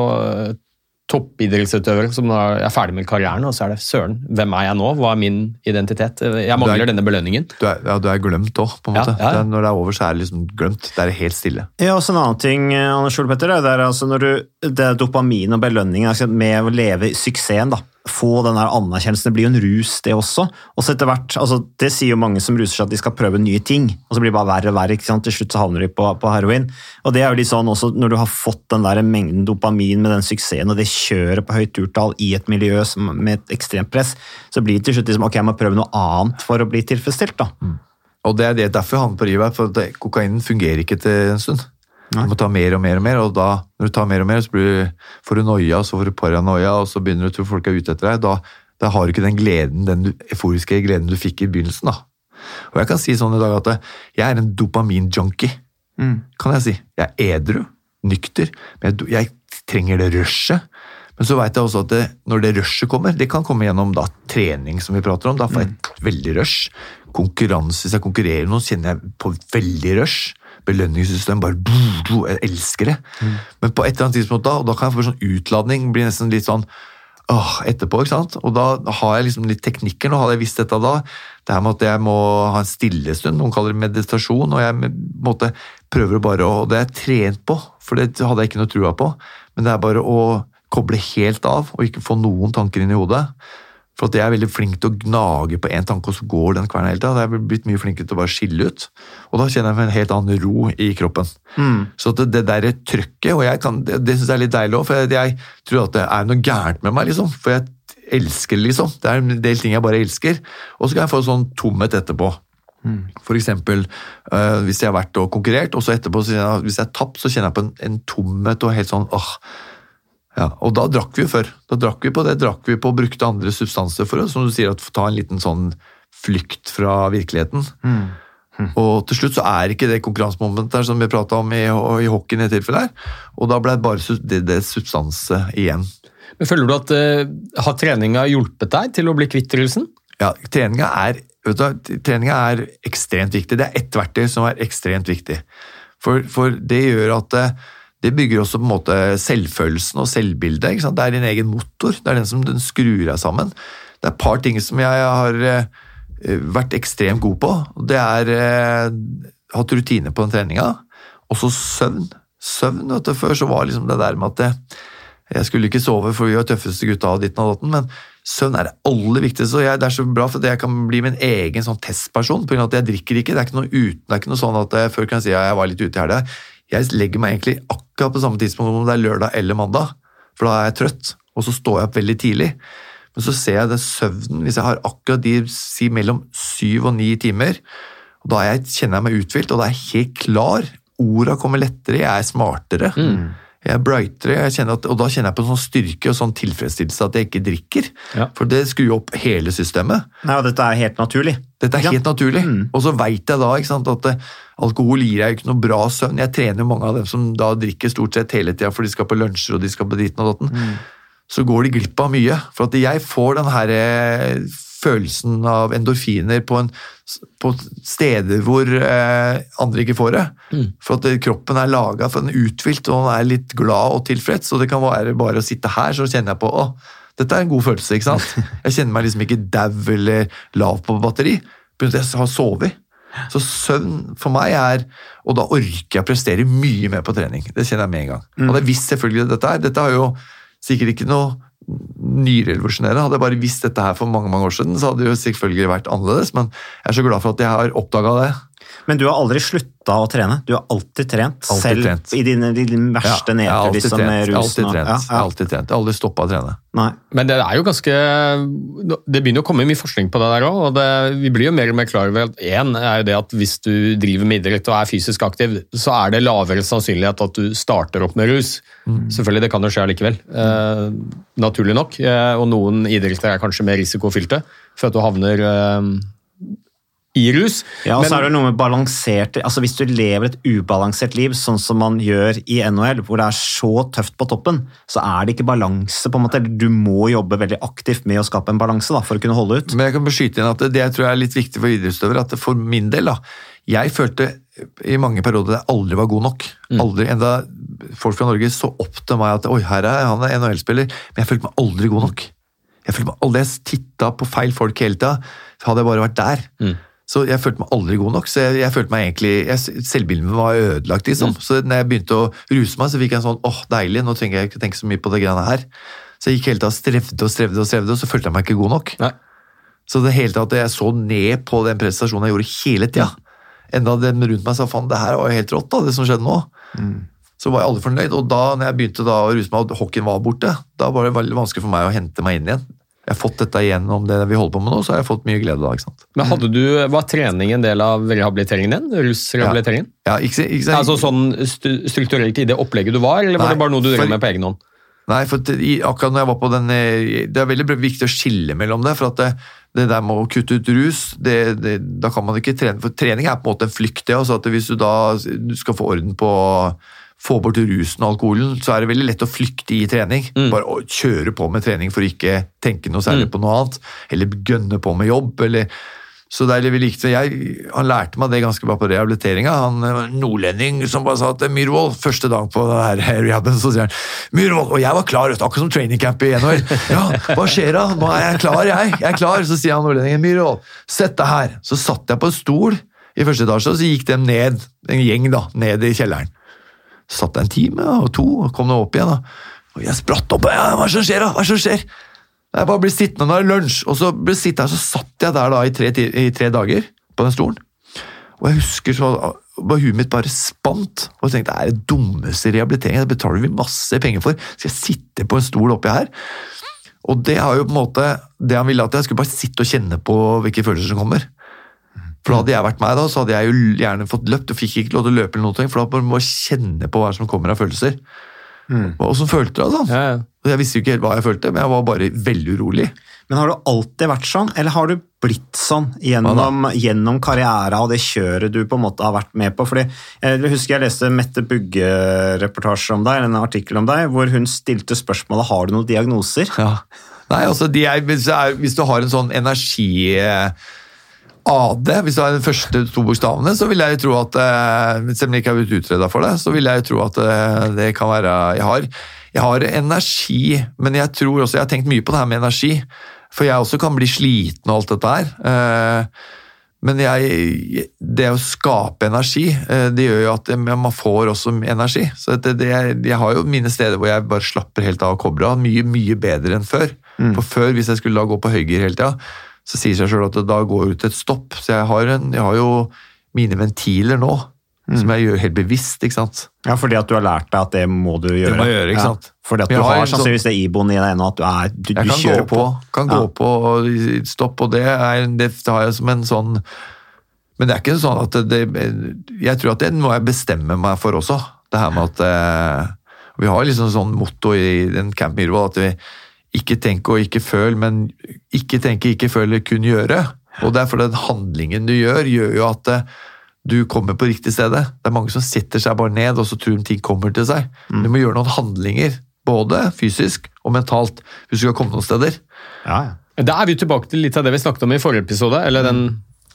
Eh, som er ferdig med karrieren, og så er det søren, hvem er jeg nå? Hva er min identitet? Jeg mangler denne belønningen. Du er, ja, du er glemt òg, på en måte. ja. Det er, når det er over, så er det liksom glemt. Det er helt stille. Ja, også En annen ting Anders Ole Petter, det er altså når du, det er dopamin og belønning altså med å leve suksessen. da. Få den der anerkjennelsen. Det blir jo en rus, det også. Og så etter hvert, altså Det sier jo mange som ruser seg at de skal prøve nye ting, og så blir det bare verre og verre. ikke sant? Til slutt så havner de på, på heroin. Og det er jo litt sånn også Når du har fått den der mengden dopamin med den suksessen og det kjøret på høyt turtall i et miljø som, med et ekstremt press, så blir det til slutt liksom, ok, jeg må prøve noe annet for å bli tilfredsstilt. da. Og det er det, derfor havner på rivet, for kokainen fungerer ikke til en stund. Du må ta mer og mer og mer, og da, når du tar mer og mer, så blir du, får du noia, så får du paranoia, og så begynner du å tro folk er ute etter deg. Da, da har du ikke den gleden, den euforiske gleden du fikk i begynnelsen. da. Og jeg kan si sånn i dag at jeg er en dopamin-junkie, kan jeg si. Jeg er edru, nykter, men jeg, jeg trenger det rushet. Men så vet jeg også at det, når det rushet kommer, det kan komme gjennom da, trening, som vi prater om. Da får jeg et veldig rush. Konkurranse, hvis jeg konkurrerer med noen, kjenner jeg på veldig rush. Belønningssystem, bare du, du, jeg elsker det. Men på et eller annet tidspunkt da, og da kan jeg få sånn utladning, bli nesten litt sånn åh, etterpå, ikke sant? Og da har jeg liksom litt teknikker, nå hadde jeg visst dette da, det her med at jeg må ha en stillestund, noen kaller det meditasjon, og jeg måte prøver bare å, og det er jeg trent på, for det hadde jeg ikke noe trua på, men det er bare å koble helt av, og ikke få noen tanker inn i hodet, For at jeg er veldig flink til å gnage på én tanke, og så går den kverna hele tida. Jeg er blitt mye flinkere til å bare skille ut. Og da kjenner jeg en helt annen ro i kroppen. Så at det, det der trøkket, og jeg kan, det, det syns jeg er litt deilig òg, for jeg, jeg tror at det er noe gærent med meg, liksom. For jeg elsker liksom. Det er en del ting jeg bare elsker. Og så kan jeg få sånn tomhet etterpå. For eksempel øh, hvis jeg har vært og konkurrert, og så etterpå, så jeg, hvis jeg har tapt, så kjenner jeg på en, en tomhet og helt sånn åh. Ja, og da drakk vi jo før. Da drakk vi på det, drakk vi på og brukte andre substanser for å som du sier, at ta en liten sånn flykt fra virkeligheten. Og til slutt så er ikke det konkurransemomentet der som vi prata om i, i hockeyen i tilfellet her. Og da ble det bare det, det substanse igjen. Men Føler du at uh, har treninga hjulpet deg til å bli kvitt rusen? Ja, treninga er, du, treninga er ekstremt viktig. Det er ett verktøy som er ekstremt viktig. For, for det gjør at det, det bygger også på en måte selvfølelsen og selvbildet. Det er din egen motor. Det er den som den skrur deg sammen. Det er et par ting som jeg har eh, vært ekstremt god på. Det er eh, hatt rutine på den treninga. Også søvn. Søvn, vet du, Før så var liksom det der med at jeg skulle ikke sove, for vi var tøffeste gutta og ditten og datten, men søvn er det aller viktigste. og jeg, Det er så bra for jeg kan bli min egen sånn testperson. på grunn av at Jeg drikker ikke. Det er ikke noe, uten, det er ikke noe sånn at jeg, før kan jeg si at jeg var litt ute i helga. Jeg legger meg egentlig akkurat på samme tidspunkt om det er lørdag eller mandag, for da er jeg trøtt. Og så står jeg opp veldig tidlig. Men så ser jeg det søvnen, hvis jeg har akkurat de si mellom syv og ni timer, og da jeg, kjenner jeg meg uthvilt, og da er jeg helt klar. Orda kommer lettere, jeg er smartere. Jeg er brightere, jeg at, og da kjenner jeg på en sånn styrke og sånn tilfredsstillelse at jeg ikke drikker. Ja. For det skrur opp hele systemet. Nei, og dette er helt naturlig. Dette er Ja. helt naturlig. Og så veit jeg da ikke sant, at eh, alkohol gir deg ikke noe bra søvn. Jeg trener jo mange av dem som da drikker stort sett hele tida, for de skal på lunsjer og de skal på ditten og datten. Så går de glipp av mye. For at jeg får den her eh, følelsen av endorfiner på, en, på steder hvor eh, andre ikke får det. For at eh, kroppen er laga for den er uthvilt, og den er litt glad og tilfreds. Og det kan være bare å sitte her, så kjenner jeg på å, dette er en god følelse. ikke sant? Jeg kjenner meg liksom ikke dau eller lav på batteri. Begynte jeg har sovet. Så søvn for meg er Og da orker jeg å prestere mye mer på trening. Det kjenner jeg med en gang. Og det visst selvfølgelig dette er. Dette har jo sikkert ikke noe nyrevolusjonerende. Hadde jeg bare visst dette her for mange mange år siden, så hadde det jo selvfølgelig vært annerledes. Men jeg er så glad for at jeg har oppdaga det. Men du har aldri slutta å trene. Du har alltid trent. Altid selv trent. i dine, dine verste ja, nedtur alltid Jeg har alltid rusen. trent. Ja, Jeg har alltid trent. Jeg har aldri stoppa å trene. Nei. Men det er jo ganske Det begynner å komme mye forskning på det der òg. Og det, vi blir jo mer og mer klar over at én er jo det at hvis du driver med idrett og er fysisk aktiv, så er det lavere sannsynlighet at du starter opp med rus. Selvfølgelig, det kan jo skje allikevel. Eh, naturlig nok. Eh, og noen idretter er kanskje mer risikofylte for at du havner eh, i rus. Ja, og så er det noe med balansert altså Hvis du lever et ubalansert liv, sånn som man gjør i NHL, hvor det er så tøft på toppen, så er det ikke balanse. på en måte. Du må jobbe veldig aktivt med å skape en balanse da, for å kunne holde ut. Men jeg kan beskytte inn at det, det jeg tror jeg er litt viktig for idrettsutøvere, at for min del da, jeg følte i mange perioder at jeg aldri var god nok. Aldri, enda folk fra Norge så opp til meg at oi, her er han en NHL-spiller, men jeg følte meg aldri god nok. Jeg følte meg aldri, jeg titta på feil folk hele tida, hadde jeg bare vært der. Så jeg følte meg aldri god nok, så jeg, jeg følte meg egentlig, jeg, selvbildet mitt var ødelagt. liksom. Så når jeg begynte å ruse meg, så fikk jeg en sånn åh, deilig, nå trenger jeg ikke tenke så mye på det greiene her. Så jeg gikk hele tida og strevde og strevde, og strevde, og så følte jeg meg ikke god nok. Nei. Så det hele tatt, jeg så ned på den prestasjonen jeg gjorde hele tida. Enda den rundt meg sa faen, det her var jo helt rått, da, det som skjedde nå. Så var jeg aldri fornøyd. Og da når jeg begynte da å ruse meg, og hockeyen var borte, da var det veldig vanskelig for meg å hente meg inn igjen. Jeg har fått dette igjennom det vi holder på med nå, så har jeg fått mye glede da. ikke sant? Men hadde du, Var trening en del av rehabiliteringen din? Rusrehabiliteringen? Ja, ikke, ikke, ikke, Altså sånn strukturelt i det opplegget du var, eller var det bare noe du drev med på egen hånd? Nei, for akkurat når jeg var på den eh, Det er veldig viktig å skille mellom det. For at det, det der med å kutte ut rus, det, det, da kan man ikke trene. For trening er på en måte en flykt. det, altså at Hvis du da du skal få orden på få bort rusen og alkoholen, så er det veldig lett å flykte i trening. Bare å kjøre på med trening for å ikke tenke noe særlig på noe annet. Eller gønne på med jobb. eller så det er veldig viktig. Jeg, han lærte meg det ganske bra på rehabiliteringa. Han eh, nordlending som bare sa til Myhrvold, første dag på rehaben, så sier han Myhrvold, og jeg var klar, akkurat som training camp i NHL. Ja, hva skjer da? Nå er jeg klar, jeg. Jeg er klar. Så sier han nordlendingen Myhrvold, sett deg her. Så satt jeg på en stol i første etasje, og så gikk de ned, en gjeng da, ned i kjelleren. Satt jeg en time og to, og kom nå opp igjen. da. Og jeg spratt opp. Ja, hva som skjer, da? Hva som skjer? Jeg bare ble sittende når det er lunsj, og så ble sittende, så satt jeg der da i tre, i tre dager på den stolen. Og jeg husker så var huet mitt bare spant, og jeg tenkte det er det dummeste rehabiliteringen, det betaler vi masse penger for. Skal jeg sitte på en stol oppi her? Og det har jo på en måte, det han ville at jeg skulle bare sitte og kjenne på hvilke følelser som kommer. For da hadde jeg vært meg da, så hadde jeg jo gjerne fått løpt, og fikk ikke lov til å løpe eller noe, for da må jeg kjenne på hva som kommer av følelser. Og Åssen følte du det? sånn? Ja, ja. Jeg visste jo ikke helt hva jeg følte, men jeg var bare veldig urolig. Men har du alltid vært sånn, eller har du blitt sånn gjennom, gjennom karriera og det kjøret du på en måte har vært med på? Fordi Jeg husker jeg leste Mette Bugge-reportasje om deg, eller en artikkel om deg, hvor hun stilte spørsmålet har du noen diagnoser. Ja. Nei, altså, de er, hvis, er, hvis du har en sånn energi... AD, hvis det var de første to bokstavene, så vil jeg jo tro at eh, Selv om jeg ikke har blitt utreda for det, så vil jeg jo tro at eh, det kan være Jeg har, jeg har energi, men jeg tror også Jeg har tenkt mye på det her med energi. For jeg også kan bli sliten og alt dette her. Eh, Men jeg, det å skape energi, det gjør jo at man får også energi. Så det, det, jeg har jo mine steder hvor jeg bare slapper helt av og kobler av. Mye, mye bedre enn før. For før, hvis jeg skulle da gå på høygir hele tida, så sier seg sjøl at det da går ut et stopp. Så jeg har, en, jeg har jo mine ventiler nå, som jeg gjør helt bevisst. ikke sant? Ja, Fordi at du har lært deg at det må du gjøre. Det må jeg gjøre, ikke Ja, sant? Fordi at Jeg du har har en sånn- sannsynligvis det iboen i deg ennå, at du, er, du, Jeg du kjører på, kan gå på og stopp, og det, er, det har jeg som en sånn Men det er ikke sånn at det, Jeg tror at det må jeg bestemme meg for også. Det her med at eh, Vi har liksom sånn motto i den Camp Mirvold at vi ikke tenk og ikke føl, men ikke tenke, ikke føle, kun gjøre. Og det er fordi den handlingen du gjør, gjør jo at eh, du kommer på riktig stedet. Det er mange som setter seg bare ned og så tror de ting kommer til seg. Mm. Du må gjøre noen handlinger, både fysisk og mentalt, hvis du skal komme noen steder. Ja, ja. Da er vi tilbake til litt av det vi snakket om i forrige episode. eller den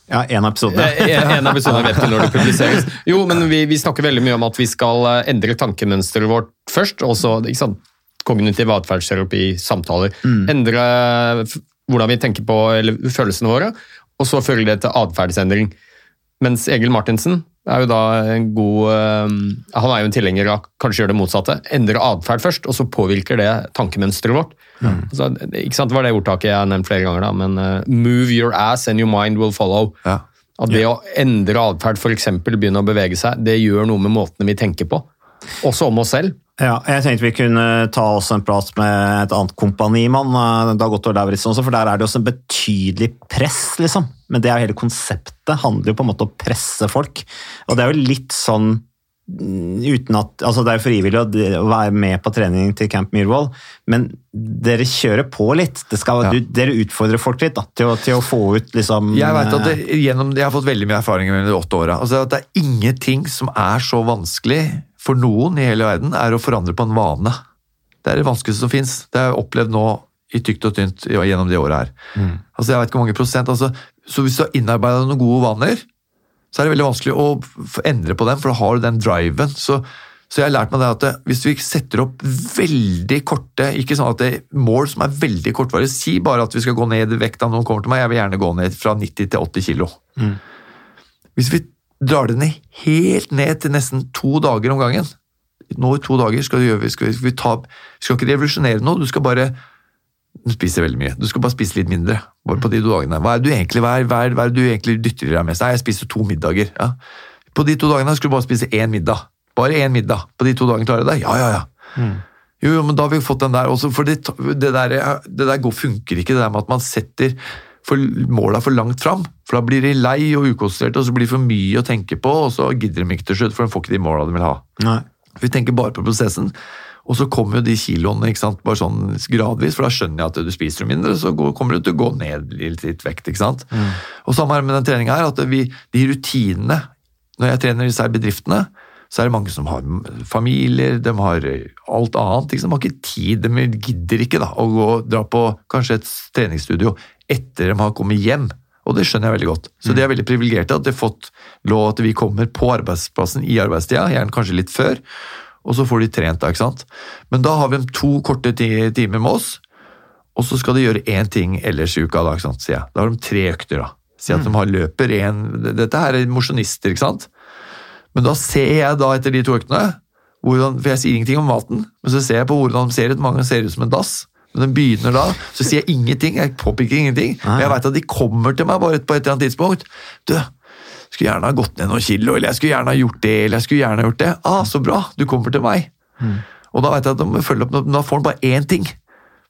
ja, en episode. En episode vet du når det publiseres. Jo, men vi, vi snakker veldig mye om at vi skal eh, endre tankemønsteret vårt først. og så, ikke sant, Kognitiv atferdsterapi, samtaler. Endre hvordan vi tenker på eller, følelsene våre, og så følger det til atferdsendring. Mens Egil Martinsen er jo da en god eh, Han er jo en tilhenger av kanskje gjøre det motsatte. Endre atferd først, og så påvirker det tankemønsteret vårt. Altså, ikke sant, Det var det ordtaket jeg har nevnt flere ganger, da, men uh, move your ass and your mind will follow. Ja. At det å endre atferd, f.eks. begynne å bevege seg, det gjør noe med måtene vi tenker på. Også om oss selv. Ja, jeg tenkte vi kunne ta oss en prat med et annet kompanimann, eh, Dag Otto Lauritzen også, for der er det også en betydelig press, liksom. Men det er jo hele konseptet, handler jo på en måte om å presse folk. Og det er jo litt sånn mm, uten at, altså Det er jo frivillig å være med på trening til Camp Myhrvold, men dere kjører på litt. Det skal, Ja. du, dere utfordrer folk litt da, til, å, til å få ut liksom Jeg vet at det, eh, gjennom, jeg har fått veldig mye erfaring med de åtte åra. Altså, det er ingenting som er så vanskelig for noen i hele verden, er å forandre på en vane. Det er det vanskeligste som fins. Det har jeg opplevd nå i tykt og tynt gjennom de året her. Altså, jeg vet ikke hvor mange prosent. Altså, så hvis du har innarbeida noen gode vaner, så er det veldig vanskelig å endre på dem, for da har du den driven. Så, så jeg har lært meg det at det, hvis vi setter opp veldig korte ikke sånn at det er mål som er veldig kortvarige, si bare at vi skal gå ned i vekta, noen kommer til meg, jeg vil gjerne gå ned fra 90 til 80 kilo. Hvis vi drar det ned helt ned til nesten to dager om gangen, nå i to dager skal, du gjøre, skal vi ta, vi skal ikke revolusjonere noe, du skal bare du spiser veldig mye. Du skal bare spise litt mindre. bare på de to dagene. Hva er det du egentlig, hva er, hva er, hva er det du egentlig dytter i deg mest? Nei, jeg spiser to middager. Ja. På de to dagene skal du bare spise én middag. Bare én middag. På de to dagene klarer du det? Ja, ja, ja. Jo, jo, men da har vi fått den der også, for det, det, der, det der går, funker ikke, det der med at man setter for måla for langt fram. For da blir de lei og ukonsentrerte, og så blir det for mye å tenke på, og så gidder de ikke til slutt, for de får ikke de måla de vil ha. Nei. Vi tenker bare på prosessen. Og så kommer jo de kiloene ikke sant? bare sånn gradvis, for da skjønner jeg at du spiser mindre, så går, kommer du til å gå ned litt, litt vekt. ikke sant? Og samme her med den treninga her, at vi, de rutinene Når jeg trener disse her bedriftene, så er det mange som har familier, de har alt annet. Liksom. De har ikke tid, de gidder ikke da, å gå, dra på kanskje et treningsstudio etter de har kommet hjem. Og det skjønner jeg veldig godt. Så de er veldig privilegerte at de har fått lov at vi kommer på arbeidsplassen i arbeidstida, gjerne kanskje litt før, og så får de trent da, ikke sant. Men da har vi dem to korte timer med oss, og så skal de gjøre én ting ellers i uka, da, ikke sant, sier jeg. Da har de tre økter, da. Si at de har løper én Dette her er mosjonister, ikke sant. Men da ser jeg da etter de to øktene, hvordan, for jeg sier ingenting om maten, men så ser jeg på hvordan de ser ut. Mange ser ut som en dass. Når den begynner da, så sier jeg ingenting. Jeg påpeker ingenting. Men jeg veit at de kommer til meg bare på et eller annet tidspunkt. Du, skulle gjerne ha gått ned noen kilo, eller jeg skulle gjerne ha gjort det, eller jeg skulle gjerne ha gjort det. Ah, så bra, du kommer til meg. Og da vet jeg at de må følge opp, da får de bare én ting.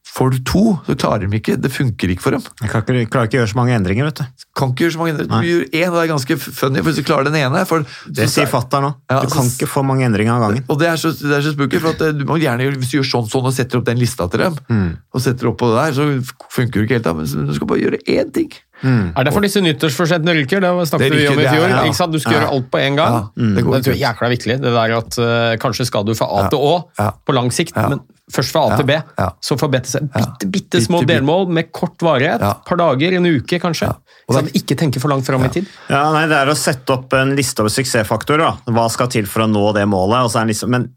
Får du to, så klarer de ikke. Det funker ikke for dem. Jeg klarer ikke, klarer ikke å gjøre så mange endringer, vet du. Kan ikke gjøre så mange endringer. Du gjør én, og det er ganske funny, for hvis du klarer den ene for, Det sier fatter'n nå. Ja, Du kan så- ikke få mange endringer av gangen. Og det er så, det er så spooky, for at eh, du må gjerne gjøre, hvis du gjør sånn sånn og setter opp den lista til dem, og setter opp på det der, så funker det ikke helt da, men du skal bare gjøre én ting. Er det for disse nyttårsforsettene ryker? Det snakket Det vi om i ryker, er- fjor. ja. ikke sant? Du skal Ja. gjøre alt på en gang. Ja, det går det tror jeg er jækla viktig. Det der at uh, Kanskje skal du fra A til Å Ja. på lang sikt, Ja. men først fra A Ja. til B. Ja. Så fra B til C. Bitte, bitte små delmål med kort varighet. Ja. Et par dager, en uke kanskje. Så det- ikke tenke for langt fram i tid. Ja, nei, Det er å sette opp en liste over suksessfaktorer. da. Hva skal til for å nå det målet? Og så er liksom, men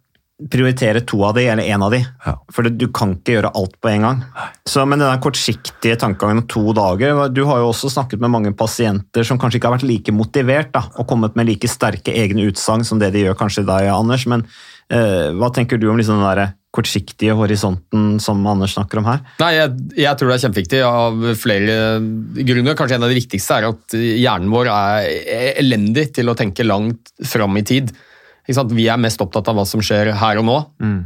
prioritere to av de, eller én av de. Ja. For du kan ikke gjøre alt på en gang. Så, men den kortsiktige tankegangen om to dager Du har jo også snakket med mange pasienter som kanskje ikke har vært like motivert da, og kommet med like sterke egne utsagn som det de gjør kanskje deg, Anders. Men eh, hva tenker du om liksom den der kortsiktige horisonten som Anders snakker om her? Nei, jeg, jeg tror det er kjempeviktig av flere grunner. Kanskje en av de viktigste er at hjernen vår er elendig til å tenke langt fram i tid. Vi er mest opptatt av hva som skjer her og nå.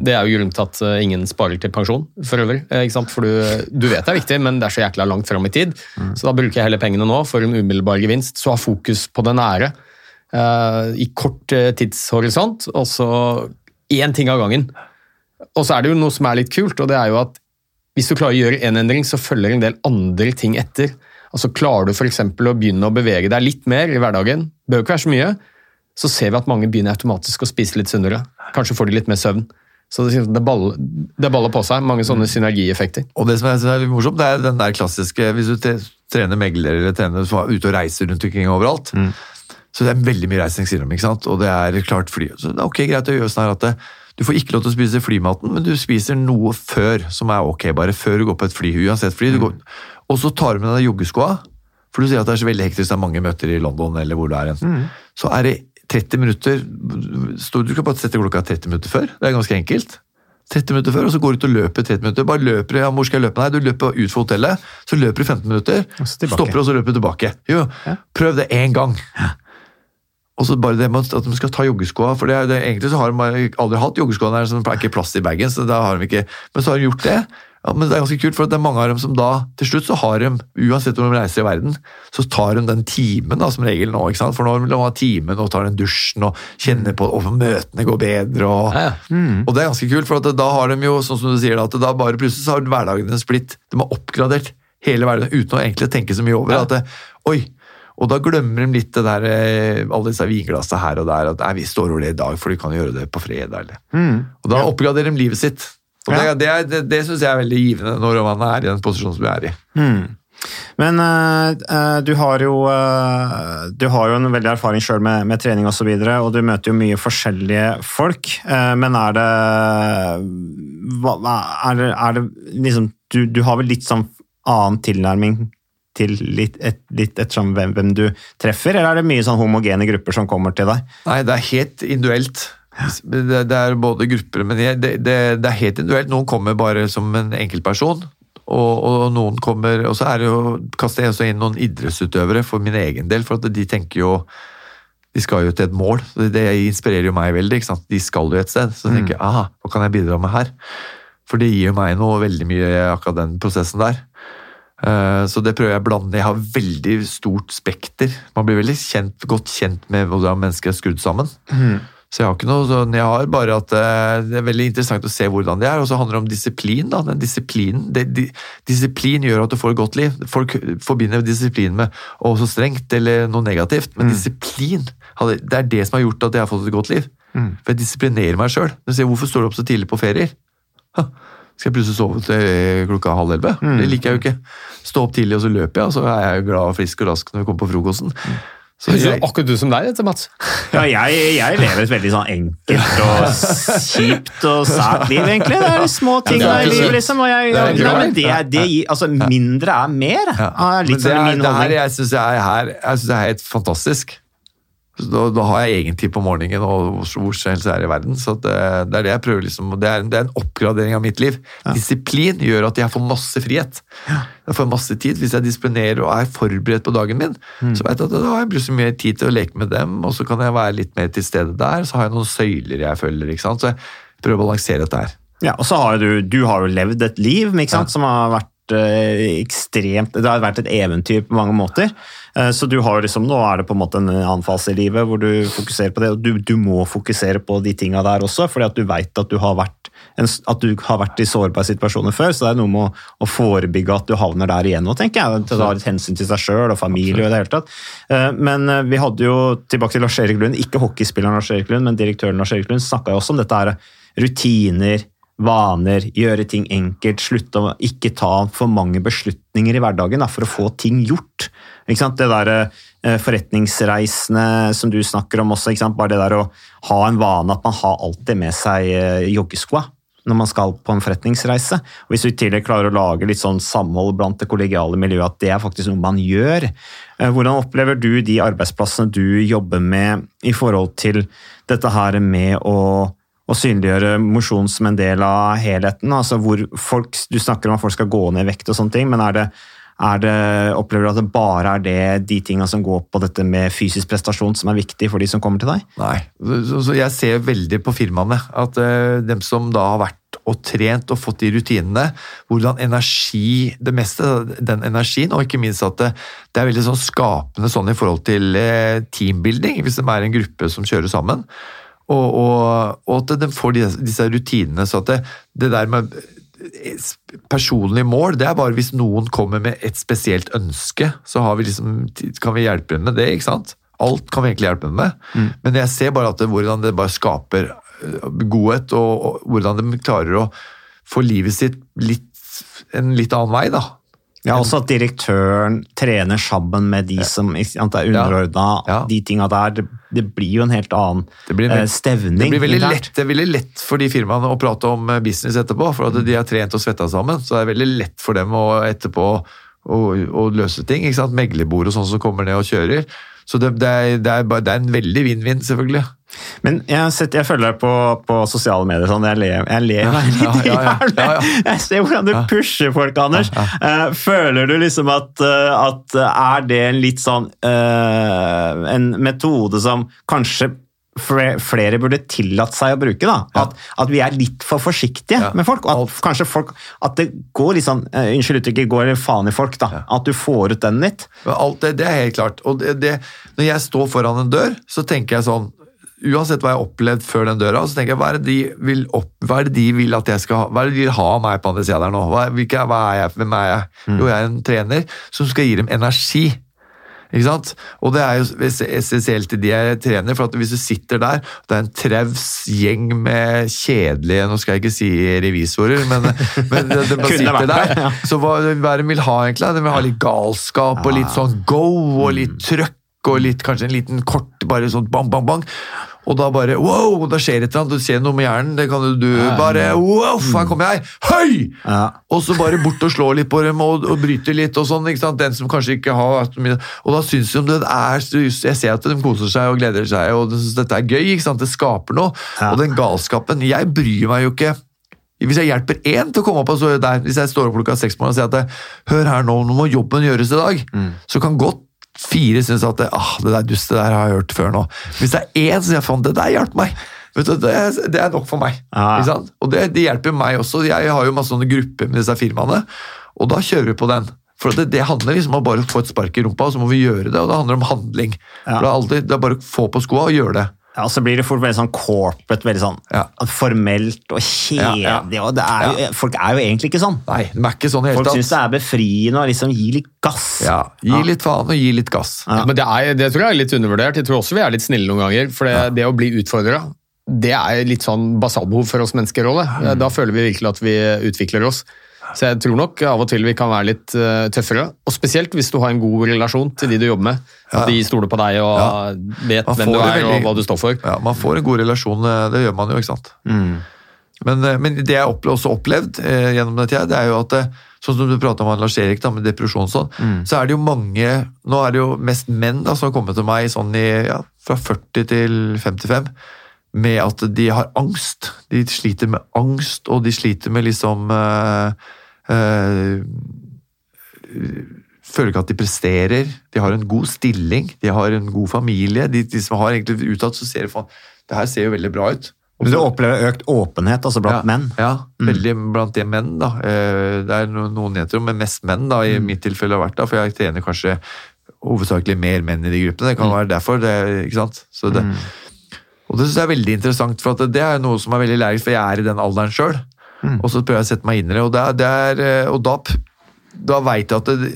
Det er jo grunnen til at eh, ingen sparer til pensjon, for øvrig. eh? For du, du vet det er viktig, men det er så jækla langt fram i tid. Så da bruker jeg heller pengene nå for en umiddelbar gevinst. Så ha fokus på det nære uh, i kort tidshorisont, og så én ting av gangen. Og så er det jo noe som er litt kult, og det er jo at hvis du klarer å gjøre en endring, så følger en del andre ting etter. Altså Klarer du f.eks. å begynne å bevege deg litt mer i hverdagen, bør ikke være så mye, så ser vi at mange begynner automatisk å spise litt sunnere. Kanskje får de litt mer søvn. Så det, det, baller, det baller på seg. Mange sånne synergieffekter. Og det som jeg synes er litt morsomt, det er den der klassiske Hvis du trener megler eller trener som er ute og reiser rundt omkring overalt, så det er veldig mye reising, sier de, ikke sant? og det er klart fly. Så det er ok, greit å gjøre sånn her at det, du får ikke lov til å spise flymaten, men du spiser noe før som er ok, bare før du går på et fly, uansett fly. Går, og så tar du med deg joggeskoa, for du sier at det er så veldig hektisk, det er mange møter i London eller hvor du er Mm. Så er det 30 minutter, du kan bare sette klokka 30 minutter før, det er ganske enkelt. 30 minutter før, og så går du ut og løper 30 minutter. Bare løper, ja, hvor skal jeg løpe? Nei, du løper ut fra hotellet, så løper du 15 minutter, Og så stopper og så løper du tilbake. Jo, prøv det én gang. Og så bare det med at de skal ta joggeskoa, for det, det, egentlig så har de aldri hatt joggeskoene der, så det er ikke plass i bagen, så da har de ikke, men så har de gjort det. Ja, men det er ganske kult, for det er mange av dem som da, til slutt så har de, uansett hvor de reiser i verden, så tar de den timen da, som regel nå, ikke sant? For nå vil de ha timen og tar den dusjen og kjenner på og møtene går bedre. Og, Ja, ja. og det er ganske kult, for at da har de jo, sånn som du sier, da, at da bare plutselig så har hverdagen deres blitt, de har oppgradert hele hverdagen uten å egentlig tenke så mye over Ja. at det, oi, og da glemmer de litt det der, eh, alle disse vinglassene her og der, at nei, vi står over det i dag, for de kan gjøre det på fredag. Eller. Og da oppgraderer de livet sitt. Og Ja. det, det, det, synes jeg er veldig givende når man er i den posisjonen som vi er i. Men eh, eh, du har jo uh, Du har jo en veldig erfaring sjøl med, med trening osv., og, så videre, og du møter jo mye forskjellige folk. Uh, men er det er det, er det liksom du, du har vel litt sånn annen tilnærming til litt, et, litt ettersom hvem, hvem du treffer, eller er det mye sånn homogene grupper som kommer til deg? Nei, det er helt individuelt. Det, det er både grupper, men det, det, det er helt individuelt. Noen kommer bare som en enkeltperson, og, og noen kommer Og så er det jo, kaster jeg også inn noen idrettsutøvere for min egen del, for at de tenker jo de skal jo til et mål. Det inspirerer jo meg veldig. ikke sant? De skal jo et sted. Så tenker jeg aha, hva kan jeg bidra med her? For det gir jo meg noe veldig mye, akkurat den prosessen der. Eh, Så det prøver jeg å blande. Jeg har veldig stort spekter. Man blir veldig kjent, godt kjent med hvordan mennesker er skrudd sammen. Så jeg har ikke noe sånn, jeg har bare at eh, det er veldig interessant å se hvordan de er, og så handler det om disiplin. da, den disiplinen, det, di, Disiplin gjør at du får et godt liv. Folk forbinder disiplin med å så strengt eller noe negativt, men disiplin, det er det som har gjort at jeg har fått et godt liv. For jeg disiplinerer meg sjøl. Hvorfor står du opp så tidlig på ferier? Ha, Skal jeg plutselig sove til klokka halv elleve? Det liker jeg jo ikke. Stå opp tidlig og så løper jeg, og så er jeg glad og frisk og rask når vi kommer på frokosten. Så Høres jeg, akkurat du som deg, dette, Mats. Ja, jeg, jeg lever et veldig sånn enkelt og kjipt og sært liv, egentlig. Det er de små tingene i livet, liksom. Og jeg, Det er Nei, men det. det, er- gir, altså, mindre er mer. Ja. er litt det sånn er, min det her jeg syns jeg Jeg synes det er helt fantastisk. Så Da, da har jeg egen tid på morgenen og hvor som helst er i verden. Så det, det er det jeg prøver liksom, det er, en- det er en oppgradering av mitt liv. Disiplin gjør at jeg får masse frihet. Jeg får masse tid. Hvis jeg disiplinerer og er forberedt på dagen min, så vet jeg at da har jeg plutselig mer tid til å leke med dem, og så kan jeg være litt mer til stede der. Så har jeg noen søyler jeg følger. ikke sant? Så jeg prøver å balansere dette her. Ja, og så har du, du har jo levd et liv ikke sant, som har vært eh, ekstremt Det har vært et eventyr på mange måter. Eh, så du har liksom, nå er det på en måte en annen fase i livet hvor du fokuserer på det. og Du, du må fokusere på de tinga der også, fordi at du veit at, at du har vært i sårbare situasjoner før. Så det er noe med å, å forebygge at du havner der igjen nå, tenker jeg. Til å ta et hensyn til seg sjøl og familie og i det hele tatt. Eh, Men eh, vi hadde jo, tilbake til Lars-Erik Lund, ikke hockeyspilleren Lars-Erik Lund, men direktøren Lars-Erik Lund snakka jo også om dette her rutiner, vaner, gjøre ting enkelt, slutte å ikke ta for mange beslutninger i hverdagen da, for å få ting gjort. Det der eh, forretningsreisene som du snakker om også, bare det der å ha en vane at man har alltid med seg eh, joggeskoa når man skal på en forretningsreise. Og Hvis du i tillegg klarer å lage litt sånn samhold blant det kollegiale miljøet, at det er faktisk noe man gjør. Eh, Hvordan opplever du de arbeidsplassene du jobber med i forhold til dette her med å å synliggjøre mosjon som en del av helheten. altså hvor folk, Du snakker om at folk skal gå ned i vekt og sånne ting, men er det, er det, opplever du at det bare er det, de tinga som går på dette med fysisk prestasjon som er viktig for de som kommer til deg? Nei. Jeg ser veldig på firmaene at uh, dem som da har vært og trent og fått de rutinene, hvordan energi Det meste, den energien, og ikke minst at det, det er veldig sånn skapende sånn i forhold til eh, teambuilding, hvis de er en gruppe som kjører sammen. Og, og, og at de får disse rutinene. Så at det, det der med personlig mål, det er bare hvis noen kommer med et spesielt ønske, så har vi liksom, kan vi hjelpe dem med det. ikke sant? Alt kan vi egentlig hjelpe dem med. Men jeg ser bare at det, hvordan det bare skaper øh, godhet, og, og hvordan de klarer å få livet sitt litt, en litt annen vei. da. Ja, også at direktøren trener sammen med de som sant, er underordna. Ja. De tinga der. Det, det blir jo en helt annen Det blir, eh, stevning. det blir veldig lett, det er veldig lett for de firmaene å prate om eh, business etterpå, for at de har trent og svetta sammen. Så det er veldig lett for dem å etterpå å, å løse ting. ikke sant? Meglebord og sånn som kommer ned og kjører. Så det, det, er, det, er, bare, det er en veldig vinn-vinn, selvfølgelig. Men jeg, sett, jeg følger deg på, på sosiale medier. Sånn, jeg ler, jeg ler litt ja, ja. Jeg ser hvordan du pusher folk, Anders. Eh, føler du liksom at, eh, at Er det en litt sånn eh, En metode som kanskje flere burde tillatt seg å bruke? At, at vi er litt for forsiktige med folk. og At kanskje folk, at det går litt sånn uh, Unnskyld uttrykket, går faen i folk. da, At du får ut den litt. Alt det, det er helt klart. Og det, det, når jeg står foran en dør, så tenker jeg sånn Uansett hva jeg har opplevd før den døra, så tenker jeg hva er det de vil, opp, hva er det de vil at jeg skal ha? Hva er det de vil ha av meg på andre sida der nå? Hva, hvilke, hva er jeg? Hvem er jeg? Jo, jeg er en trener som skal gi dem energi. Ikke sant? Og det er jo essensielt i de jeg trener, for hvis du sitter der, det er en traus gjeng med kjedelige Nå skal jeg ikke si revisorer, men, men de, de bare sitter der. Så hva, hva er det de vil ha, egentlig? De vil ha litt galskap og litt sånn go og litt trøkk og litt, kanskje en liten kort bare sånn bang, bang, bang. Og da bare wow, da skjer et eller annet. Du ser noe med hjernen. Det kan du, du bare wow, her kommer jeg! Høy! Ja. Og så bare bort og slå litt på dem og, og bryte litt og sånn. ikke sant? Den som kanskje ikke har Og da syns de det er Jeg ser at de koser seg og gleder seg, og de synes dette er gøy. ikke sant? Det skaper noe. Ja. Og den galskapen Jeg bryr meg jo ikke hvis jeg hjelper én til å komme opp og så der, hvis jeg står opp klokka seks og sier at hør her nå, nå må jobben gjøres i dag, Mm. så kan godt fire synes at det, ah, det der dustet der har jeg hørt før nå. Hvis det er én som sier faen, det der hjalp meg, vet du, det, det er nok for meg. Ja. Og det, det hjelper meg også. Jeg har jo masse sånne grupper med disse firmaene, og da kjører vi på den. For det, det handler liksom om å bare få et spark i rumpa, og så må vi gjøre det, og det handler om handling. Ja. Det, er alltid, det er bare å få på skoa og gjøre det. Ja, og så blir det fort veldig sånn corporate, veldig sånn Ja. formelt og kjedelig. Ja, og det er jo, Folk er jo egentlig ikke sånn. Nei, de er ikke sånn helt Folk syns det er befriende å liksom gi litt gass. Ja, gi litt faen og gi litt gass. Ja, men det, er, det tror jeg er litt undervurdert. Jeg tror også vi er litt snille noen ganger. For det, det å bli utfordra, det er litt sånn basalbehov for oss mennesker òg. Da føler vi virkelig at vi utvikler oss. Så jeg tror nok av og til vi kan være litt uh, tøffere. Og spesielt hvis du har en god relasjon til de du jobber med. At de stoler på deg og Ja. vet hvem du er veldig- og hva du står for. Ja, Man får en god relasjon, eh, det gjør man jo, ikke sant. Men, eh, men det jeg opple- også opplevd eh, gjennom den tida, det er jo at sånn som du pratet om Lars Erik da, med depresjon og sånn, Mm. så er det jo mange Nå er det jo mest menn da, som har kommet til meg sånn i, ja, fra 40 til 55 med at de har angst. De sliter med angst, og de sliter med liksom eh, Føler ikke at de presterer. De har en god stilling, de har en god familie. De, de som har egentlig utad, så ser faen Det her ser jo veldig bra ut. Men du opplever økt åpenhet altså blant ja, menn? Ja, veldig blant de menn. da. Eh, Det er no- noen jenter, men mest menn da, i mitt tilfelle har vært da, for jeg trener kanskje hovedsakelig mer menn i de gruppene. Det kan være derfor. Det, ikke sant? Så det, Og det synes jeg er veldig interessant, for det er noe som er veldig lærerikt, for jeg er i den alderen sjøl. Og så prøver jeg å sette meg inn i det, og, det er, det er, eh, og da, da veit jeg at det,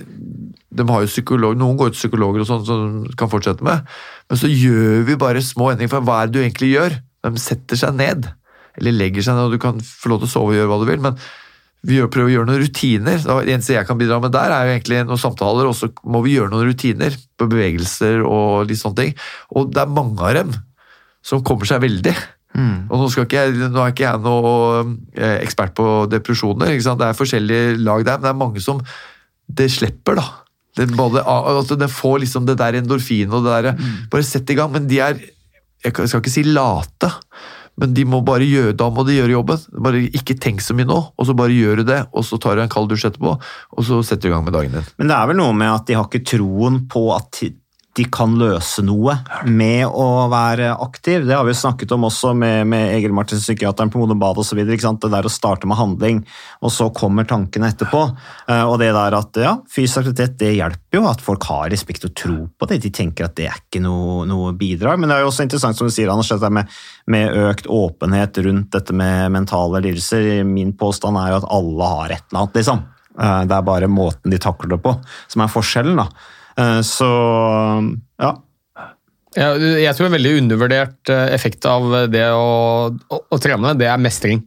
de har jo psykolog, Noen går til psykologer og sånn som de kan fortsette med, men så gjør vi bare små endringer. For hva er det du egentlig gjør? De setter seg ned, eller legger seg ned, og du kan få lov til å sove og gjøre hva du vil. men vi prøver å gjøre noen rutiner. Det eneste jeg kan bidra med der, er jo egentlig noen samtaler, og så må vi gjøre noen rutiner på bevegelser og litt sånne ting. Og det er mange av dem som kommer seg veldig. Og nå, skal ikke nå er ikke jeg noe eh, ekspert på depresjoner, det er forskjellige lag der, men det er mange som det slipper, da. Både, altså, det får liksom det der endorfinet og det der Bare sett i gang. Men de er Jeg skal ikke si late, men de må bare gjøre, da må de gjøre jobben. Bare Ikke tenk så mye nå, og så bare gjør du det, og så tar du en kald dusj etterpå, og så setter du i gang med dagen din. Men det er vel noe med at de har ikke troen på at de kan løse noe med å være aktiv. Det har vi jo snakket om også med, med Egil Martin, psykiateren på Modum Bad osv. Det der å starte med handling, og så kommer tankene etterpå. Eh, Og det der at ja, fysisk aktivitet det hjelper jo at folk har respekt og tro på det. De tenker at det er ikke noe, noe bidrag. Men det er jo også interessant som du sier, Anders, dette med, med økt åpenhet rundt dette med mentale lidelser. Min påstand er jo at alle har et eller annet, liksom. Eh, Det er bare måten de takler det på som er forskjellen. da. Eh, Så ja. Jeg tror en veldig undervurdert eh, effekt av det å, å, trene, det er mestring.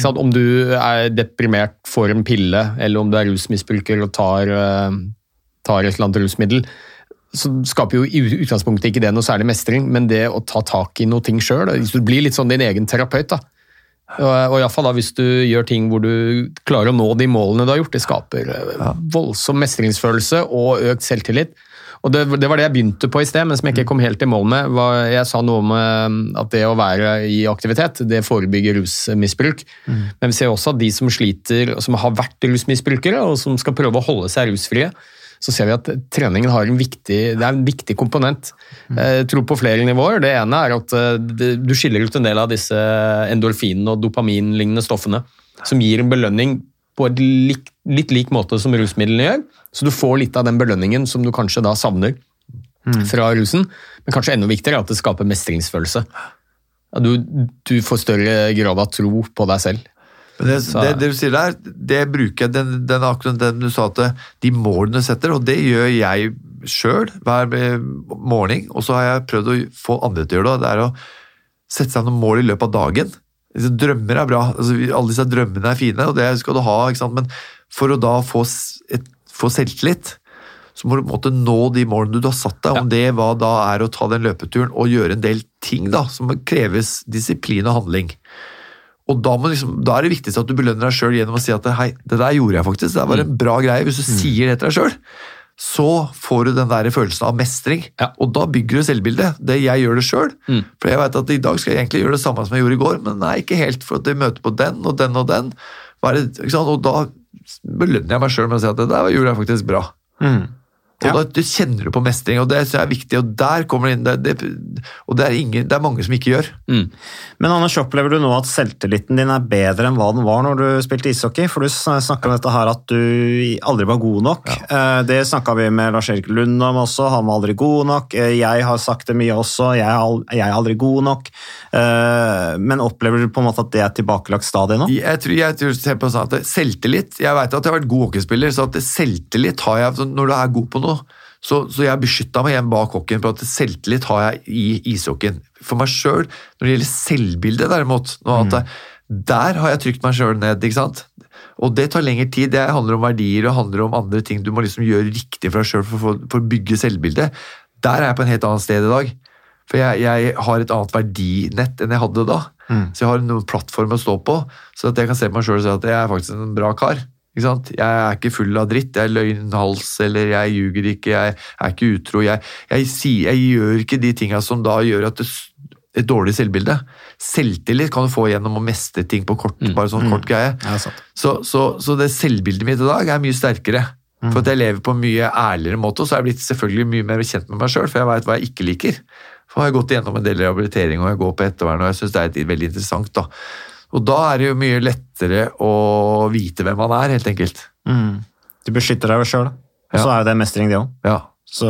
Om du er deprimert, får en pille, eller om du er rusmisbruker og tar, eh, tar et eller annet rusmiddel, så skaper jo i utgangspunktet ikke det noe særlig mestring, men det å ta tak i noe ting sjøl. Du blir litt sånn din egen terapeut. da. Og, og i alle fall Hvis du gjør ting hvor du klarer å nå de målene du har gjort, det skaper eh, voldsom mestringsfølelse og økt selvtillit. Og det, det var det jeg begynte på i sted, men som jeg ikke kom helt i mål med. Var, jeg sa noe om eh, at det å være i aktivitet, det forebygger rusmisbruk. Men vi ser også at de som sliter, som har vært rusmisbrukere, og som skal prøve å holde seg rusfrie, så ser vi at treningen har en viktig, det er en viktig komponent. Jeg tror på flere nivåer. Det ene er at eh, du skiller ut en del av disse endorfinene og dopaminlignende stoffene, som gir en belønning på et lik, litt lik måte som rusmidlene gjør. Så du får litt av den belønningen som du kanskje da savner fra rusen. Men kanskje enda viktigere er at det skaper mestringsfølelse. Du, du får større grad av tro på deg selv. Men det, det, det du sier der, det bruker jeg, den, den, akkurat den du sa at de målene setter, og det gjør jeg sjøl hver eh, morgen, og så har jeg prøvd å få andre til å gjøre det, det er å sette seg noen mål i løpet av dagen. Drømmer er bra, altså, alle disse drømmene er fine, og det skal du ha, men for å da få, et, få selvtillit, så må du på en måte nå de målene du har satt deg, om det hva da er å ta den løpeturen og gjøre en del ting da, som kreves disiplin og handling. Og da, liksom, da er det viktigst at du belønner deg sjøl gjennom å si at hei, det der gjorde jeg faktisk, det var en bra greie. Hvis du sier det til deg sjøl, så får du den der følelsen av mestring. Og da bygger du selvbildet. Det jeg gjør det sjøl. For jeg vet at i dag skal jeg egentlig gjøre det samme som jeg gjorde i går, men nei, ikke helt, for at jeg møter på den og den og den. Det? Og da belønner jeg meg sjøl med å si at det der gjorde jeg faktisk bra. Og da du kjenner du på mestring, og det er viktig. Og der kommer det inn det, det, Og det er, ingen, det er mange som ikke gjør. Men Anders, opplever du nå at selvtilliten din er bedre enn hva den var når du spilte ishockey? For du snakka om dette her at du aldri var god nok. Ja. Det snakka vi med Lars-Erik Lund om også, han var aldri god nok. Eh, Jeg har sagt det mye også, jeg er al- jeg aldri god nok. Eh, Men opplever du på en måte at det er tilbakelagt stadie nå? Jeg tror, jeg tror ser på sånn at Selvtillit Jeg vet at jeg har vært god hockeyspiller, så at selvtillit har jeg Når du er god på noe, så, så jeg beskytta meg igjen bak hockeyen på at selvtillit har jeg i ishockeyen. For meg sjøl, når det gjelder selvbildet derimot, jeg, der har jeg trykt meg sjøl ned. ikke sant? Og det tar lengre tid. Det handler om verdier og handler om andre ting du må liksom gjøre riktig for deg sjøl for, for, for å bygge selvbildet. Der er jeg på en helt annet sted i dag. For jeg, jeg har et annet verdinett enn jeg hadde da. Så jeg har noen plattform å stå på, så at jeg kan se på meg sjøl og si at jeg er faktisk en bra kar. Ikke sant? Jeg er ikke full av dritt, jeg er løgnhals, eller jeg ljuger ikke, jeg er ikke utro. Jeg, jeg, sier, jeg gjør ikke de tinga som da gjør at det et dårlig selvbilde. Selvtillit kan du få gjennom å mestre ting på kort, bare sånn kort greie. Ja. Så, så, så det selvbildet mitt i dag er mye sterkere. For at jeg lever på en mye ærligere måte, og så er jeg blitt selvfølgelig mye mer kjent med meg sjøl, for jeg veit hva jeg ikke liker. For jeg har gått igjennom en del rehabilitering, og jeg går på ettervern, og jeg syns det er veldig interessant. da. Og da er det jo mye lettere å vite hvem man er, helt enkelt. Mm. Du beskytter deg sjøl, og så Ja. er jo det mestring, det òg. Ja. Så,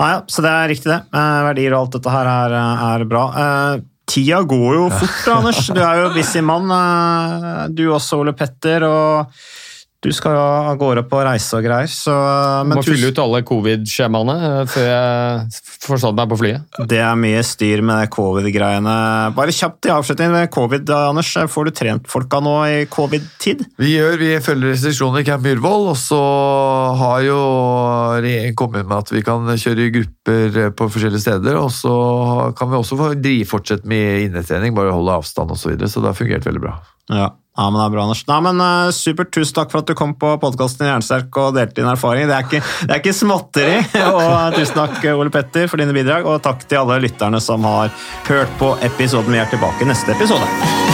ja, ja, så det er riktig, det. Eh, verdier og alt dette her er, er bra. Eh, tida går jo fort, Anders. Du er jo busy mann. Eh, du også, Ole Petter. og du skal jo av gårde på reise og greier, så men Må tusen- fylle ut alle covid-skjemaene eh, før jeg forstår meg på flyet. Det er mye styr med covid-greiene. Bare kjapt i avslutning med covid, Anders. Får du trent folka nå i covid-tid? Vi gjør, vi følger restriksjoner i Camp Myhrvold, og så har jo regjeringen kommet med at vi kan kjøre i grupper på forskjellige steder, og så kan vi også få fortsette med innetrening, bare holde avstand og så videre, så det har fungert veldig bra. Ja. Ja, men det er bra, Anders. Nei, men uh, Supert. Tusen takk for at du kom på podkasten Jernsterk og delte din erfaring. Det er ikke, det er ikke småtteri. og tusen takk, Ole Petter, for dine bidrag, og takk til alle lytterne som har hørt på episoden. Vi er tilbake i neste episode.